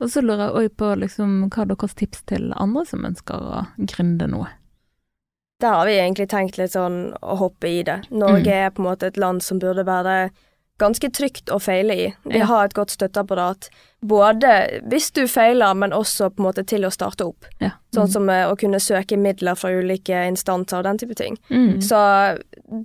Og så lurer jeg òg på liksom, hva er deres tips til andre som ønsker å gründe noe? Der har vi egentlig tenkt litt sånn å hoppe i det. Norge Mm. er på en måte et land som burde være ganske trygt å feile i. De Ja. har et godt støtteapparat, både hvis du feiler, men også på en måte til å starte opp. Ja. Sånn som eh, å kunne søke midler fra ulike instanser og den type ting. Mm. Så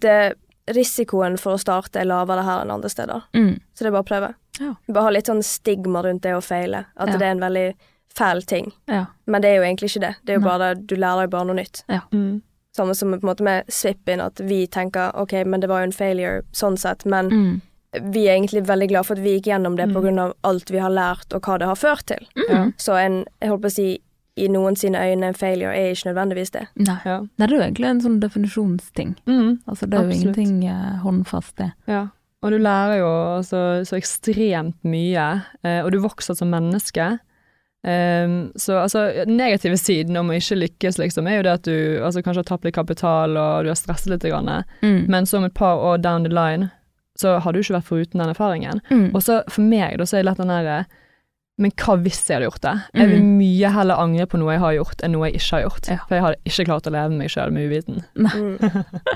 det, risikoen for å starte er lavere her enn andre steder. Mm. Så det er bare å prøve. Ja. Bare ha litt sånn stigma rundt det å feile. At Ja. det er en veldig fæl ting. Ja. Men det er jo egentlig ikke det. Det er jo bare, du lærer jo bare noe nytt. Mm. Samme som på en måte med Svippin, at vi tenker ok, men det var jo en failure sånn sett, men Mm. Vi er egentlig veldig glad for at vi gikk gjennom det Mm. av alt vi har lært og hva det har ført til. Mm. Så en, jeg holdt på å si, i noen sine øyne en failure er ikke nødvendigvis det. Nei. Ja. Nei, det er jo egentlig en sånn definisjonsting. Mm. Altså, det er jo ingenting eh, håndfast, det. ja. Og du lærer jo så, så ekstremt mye, eh, og du vokser som menneske. Um, så altså, negative siden om å ikke lykkes, liksom, er jo det at du altså, kanskje har tapt litt kapital, og du har stresset litt, grann, Mm. men så om et par år down the line, så har du ikke vært foruten den erfaringen. Mm. Og så for meg, da, så er det lett den derre Men hva hvis jeg hadde gjort det? Jeg vil Mm. mye heller angre på noe jeg har gjort, enn noe jeg ikke har gjort. Ja. For jeg hadde ikke klart å leve med meg sjøl med uviten. Mm.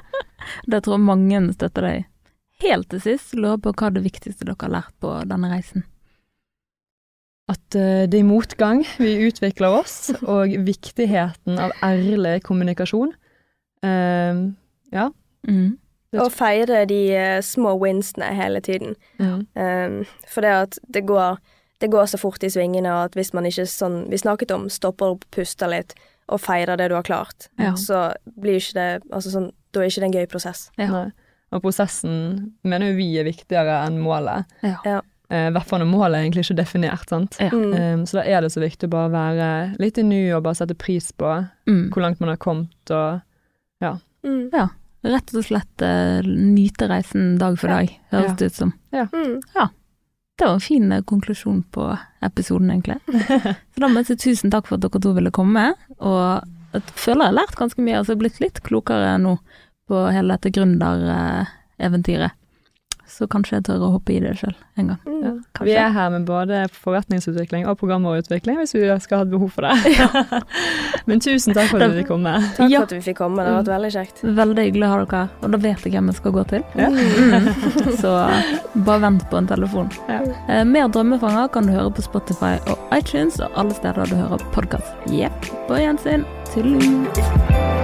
Det tror jeg mange støtter deg. Helt til sist, lurer på hva er det viktigste dere har lært på denne reisen? At uh, det er motgang, vi utvikler oss, og viktigheten av ærlig kommunikasjon. Uh, ja. Mm. Og feire de eh, små winsene hele tiden. Mm. Um, for det at det går, det går så fort i svingene, og at hvis man ikke sånn Vi snakket om stopper opp, puster litt, og feirer det du har klart, Ja. så blir ikke det altså sånn, Da er ikke det en gøy prosess. Ja. Og prosessen mener jo vi er viktigere enn målet. Ja. Ja. Eh, I hvert fall når målet er egentlig ikke definert, sant. Ja. Ehm, så da er det så viktig å bare være litt i nu og bare sette pris på Mm. hvor langt man har kommet og Mm. Rett og slett uh, nyte reisen dag for dag, høres Ja. det ut som. Mm. Det var en fin eh, konklusjon på episoden, egentlig. Så da må jeg si tusen takk for at dere to ville komme, og jeg føler jeg har lært ganske mye, altså blitt litt klokere nå på hele dette gründereventyret. Så kanskje jeg tør å hoppe i det sjøl en gang. Mm. Ja. Vi er her med både forretningsutvikling og programmerutvikling, hvis vi skal ha et behov for det. Men tusen takk for at du fikk komme. Takk Ja. for at vi fikk komme, det har vært veldig kjekt. Veldig hyggelig å ha dere her, og da vet jeg hvem jeg skal gå til. Ja. Mm. Så bare vent på en telefon. Ja. Eh, mer Drømmefanger kan du høre på Spotify og iTunes og alle steder du hører podkast. Jepp. På gjensyn. Tudelu.